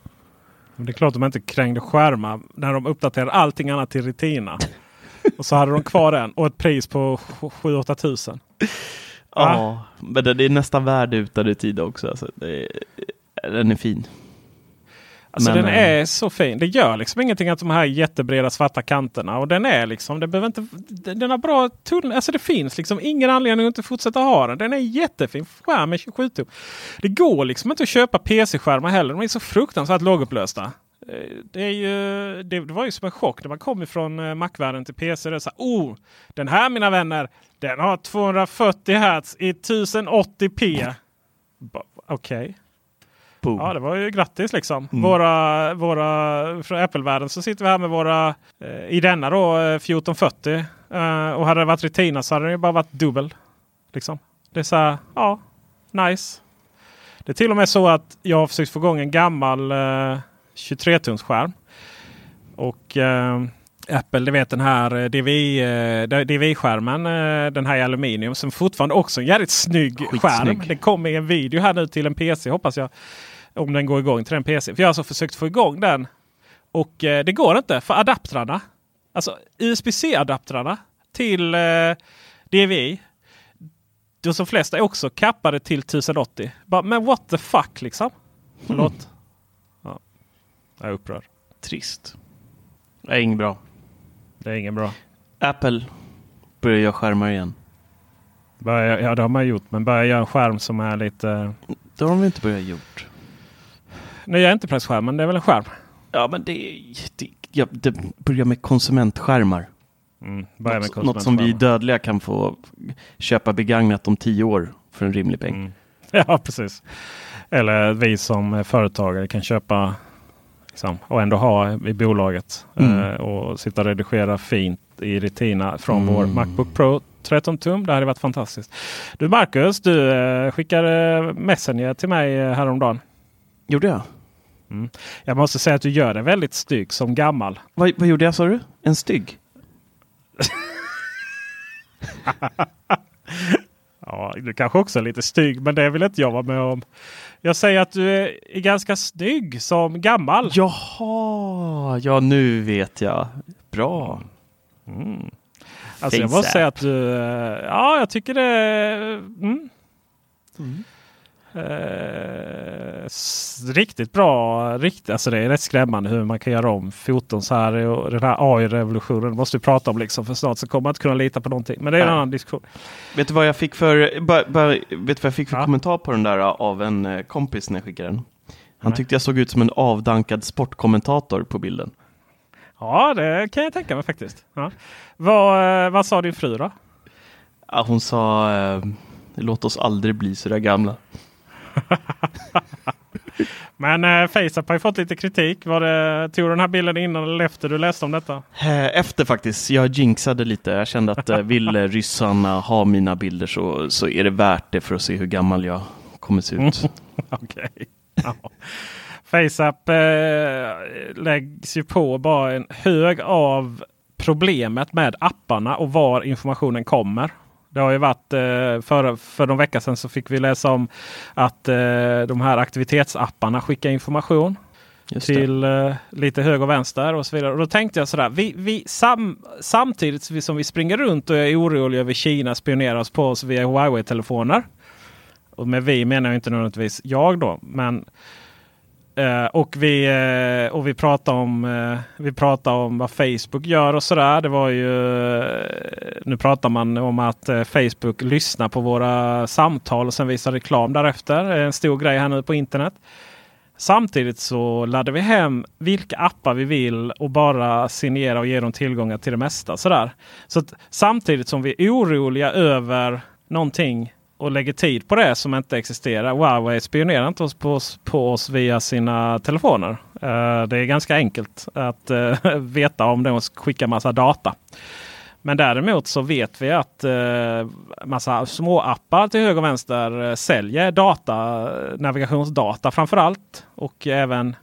S2: Det är klart de inte krängde skärmar när de uppdaterade allting annat till Retina. *laughs* och så hade de kvar den och ett pris på 7-8 tusen.
S1: Ja, men det är nästan värdeutad i tid också. Alltså, det den är fin.
S2: Alltså
S1: Men,
S2: den
S1: eh,
S2: är så fin. Det gör liksom ingenting att de här jättebreda svarta kanterna. Och den är liksom, det behöver inte, den har bra tunnel. Alltså det finns liksom ingen anledning att inte fortsätta ha den. Den är jättefin skärm med 27 tum. Det går liksom inte att köpa PC-skärmar heller. De är så fruktansvärt lågupplösta. Eh, Det, är ju, det, det var ju som en chock när man kom ifrån eh, Mac-världen till PC. Det är så här, oh, den här mina vänner, den har 240 Hz i 1080p. Ba- Okej.
S1: Boom.
S2: Ja, det var ju grattis liksom.
S1: Mm.
S2: Våra, våra, från Apple-världen så sitter vi här med våra, eh, i denna då, eh, 1440. Eh, och hade det varit Retina så hade det ju bara varit dubbel. Liksom. Det är så här, ja, nice. Det är till och med så att jag har försökt få igång en gammal eh, 23-tums skärm. Och eh, Apple, du vet den här eh, DVI, eh, DVI-skärmen, eh, den här i aluminium som fortfarande också är en jävligt snygg
S1: Skitsnygg.
S2: skärm. Det kommer en video här nu till en PC hoppas jag. Om den går igång till en PC. För jag har alltså försökt få igång den. Och det går inte för adaptrarna. Alltså USB-C-adaptrarna till DVI. De som flesta är också kappade till 1080. Bara, men what the fuck liksom. Förlåt. *laughs* Ja. Jag är upprörd.
S1: Trist. Det är inget bra.
S2: Det är ingen bra.
S1: Apple börjar göra skärmar igen.
S2: Börja, ja det har man gjort. Men börja göra en skärm som är lite...
S1: Det har de inte börjat gjort.
S2: Nya Enterprise-skärmen, det är väl en skärm?
S1: Ja, men det, det, ja, det börjar med konsumentskärmar.
S2: Mm, börja med
S1: något, något som vi
S2: konsumentskärmar.
S1: dödliga kan få köpa begagnat om tio år för en rimlig peng.
S2: Mm. *laughs* Ja, precis. Eller vi som företagare kan köpa liksom, och ändå ha i bolaget.
S1: Mm.
S2: Eh, och sitta och redigera fint i Retina från
S1: Mm.
S2: vår Macbook Pro 13 tum. Det hade varit fantastiskt. Du Marcus, du eh, skickade Messenger till mig eh, häromdagen.
S1: Gjorde jag?
S2: Jag måste säga att du gör det väldigt stygg som gammal.
S1: Vad, vad gjorde jag sa du? En stygg? *laughs*
S2: Ja, du kanske också är lite stygg, men det vill inte jag vara med om. Jag säger att du är ganska snygg som gammal.
S1: Jaha, ja nu vet jag. Bra.
S2: Alltså jag måste säga att du... eh, Ja, jag tycker det... Mm. Eh, riktigt bra. Riktigt, alltså det är rätt skrämmande hur man kan göra om foton så här. Och den här AI-revolutionen måste vi prata om liksom. För snart så kommer man inte kunna lita på någonting. Men det är en
S1: Nej.
S2: annan diskussion.
S1: Vet du vad jag fick för, bara, bara, vet du vad jag fick för
S2: Ja.
S1: kommentar på den där av en eh, kompis när jag skickade den? Han
S2: Nej.
S1: tyckte jag såg ut som en avdankad sportkommentator på bilden.
S2: Ja, det kan jag tänka mig faktiskt. Ja. Vad, eh, vad sa din fru då?
S1: Ja, hon sa eh, låt oss aldrig bli så där gamla. *laughs*
S2: Men eh, FaceApp har ju fått lite kritik. Var det, tog du den här bilden innan eller efter du läste om detta?
S1: Eh, Efter faktiskt, jag jinxade lite. Jag kände att eh, vill eh, ryssarna ha mina bilder så, så är det värt det för att se hur gammal jag kommer se ut. *laughs*
S2: Okej. Ja. FaceApp eh, läggs ju på bara en hög av problemet med apparna och var informationen kommer. Det har ju varit eh, för, för någon vecka sedan så fick vi läsa om att eh, de här aktivitetsapparna skickar information till eh, lite höger och vänster och så vidare. Och då tänkte jag sådär. Vi, vi, sam, samtidigt som vi- springer runt och är oroliga över Kina spionerar oss på oss via Huawei-telefoner. Och med vi menar jag inte nödvändigtvis jag då. Men, Uh, och, vi, uh, och vi pratar om uh, vi pratade om vad Facebook gör och sådär. Det var ju Nu pratar man om att Facebook lyssnar på våra samtal och sen visar reklam därefter. Det är En stor grej här nu på internet. Samtidigt så laddar vi hem vilka appar vi vill och bara signera och ge dem tillgångar till det mesta. Sådär. Så att samtidigt som vi är oroliga över någonting och lägger tid på det som inte existerar. Huawei spionerar inte oss på, oss, på oss via sina telefoner. Uh, det är ganska enkelt att uh, *laughs* veta om de skickar massa data. Men däremot så vet vi att eh, massa små appar till höger och vänster säljer data, navigationsdata framförallt. Och även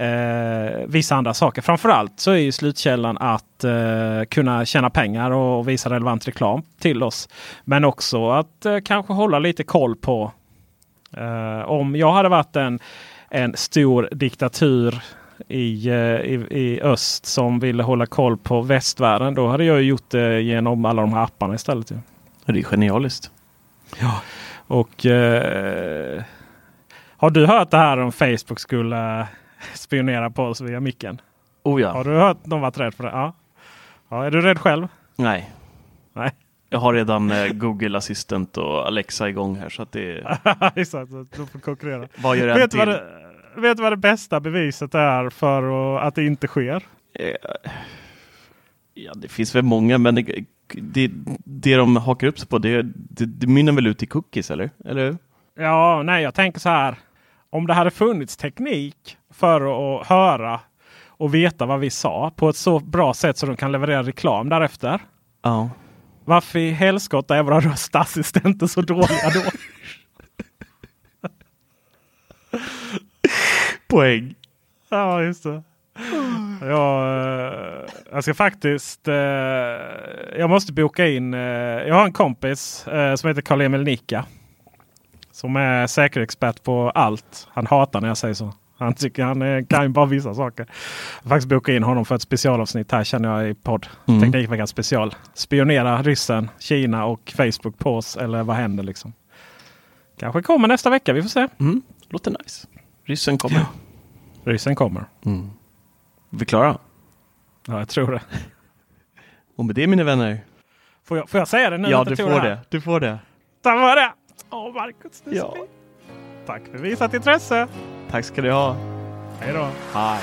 S2: eh, vissa andra saker. Framförallt så är ju slutkällan att eh, kunna tjäna pengar och visa relevant reklam till oss. Men också att eh, kanske hålla lite koll på eh, om jag hade varit en, en stor diktatur i, eh, i, i, öst som ville hålla koll på västvärlden. Då hade jag gjort det genom alla de här apparna istället.
S1: Ja, det är genialiskt.
S2: Ja, och eh, har du hört det här om Facebook skulle spionera på oss via micken.
S1: Oh ja.
S2: Har du hört någon varit rädd för det? Ja. ja. Är du rädd själv?
S1: Nej.
S2: Nej.
S1: Jag har redan eh, Google Assistant och Alexa igång här så att det *laughs*
S2: Exakt, de får konkurrera.
S1: Vad gör
S2: vet
S1: till?
S2: Vad det, vet vad det bästa beviset är för att det inte sker?
S1: Eh, ja, det finns väl många, men det, det, det de hakar upp sig på det, det, det mynnar väl ut i cookies, eller? eller?
S2: Ja, nej, jag tänker så här. Om det hade funnits teknik för att höra och veta vad vi sa på ett så bra sätt så de kan leverera reklam därefter.
S1: Ja.
S2: Varför i helskotta är våra röstassistenter så dåliga då?
S1: Poäng.
S2: Ja, just det. Jag, eh, jag ska faktiskt... Eh, jag måste boka in. Eh, jag har en kompis som heter Karl-Emil Nicka. Som är säkerhetsexpert på allt. Han hatar när jag säger så. Han tycker han kan ju bara vissa saker. Jag faktiskt boka in honom för ett specialavsnitt här känner jag i podd. Mm. Teknikveckan special. Spionera ryssen, Kina och Facebook på oss. Eller vad händer liksom? Kanske kommer nästa vecka. Vi får se.
S1: Mm. Låter nice. Ryssen kommer. Ja.
S2: Ryssen kommer.
S1: Mm. Vi klara?
S2: Ja, jag tror det.
S1: Och med det mina vänner.
S2: Får jag, får jag säga det nu?
S1: Ja, du får det. Du får det.
S2: Tack för det. Åh, Marcus. Ja. Tack för visat intresse.
S1: Tack ska du ha.
S2: Hej då.
S1: Hej.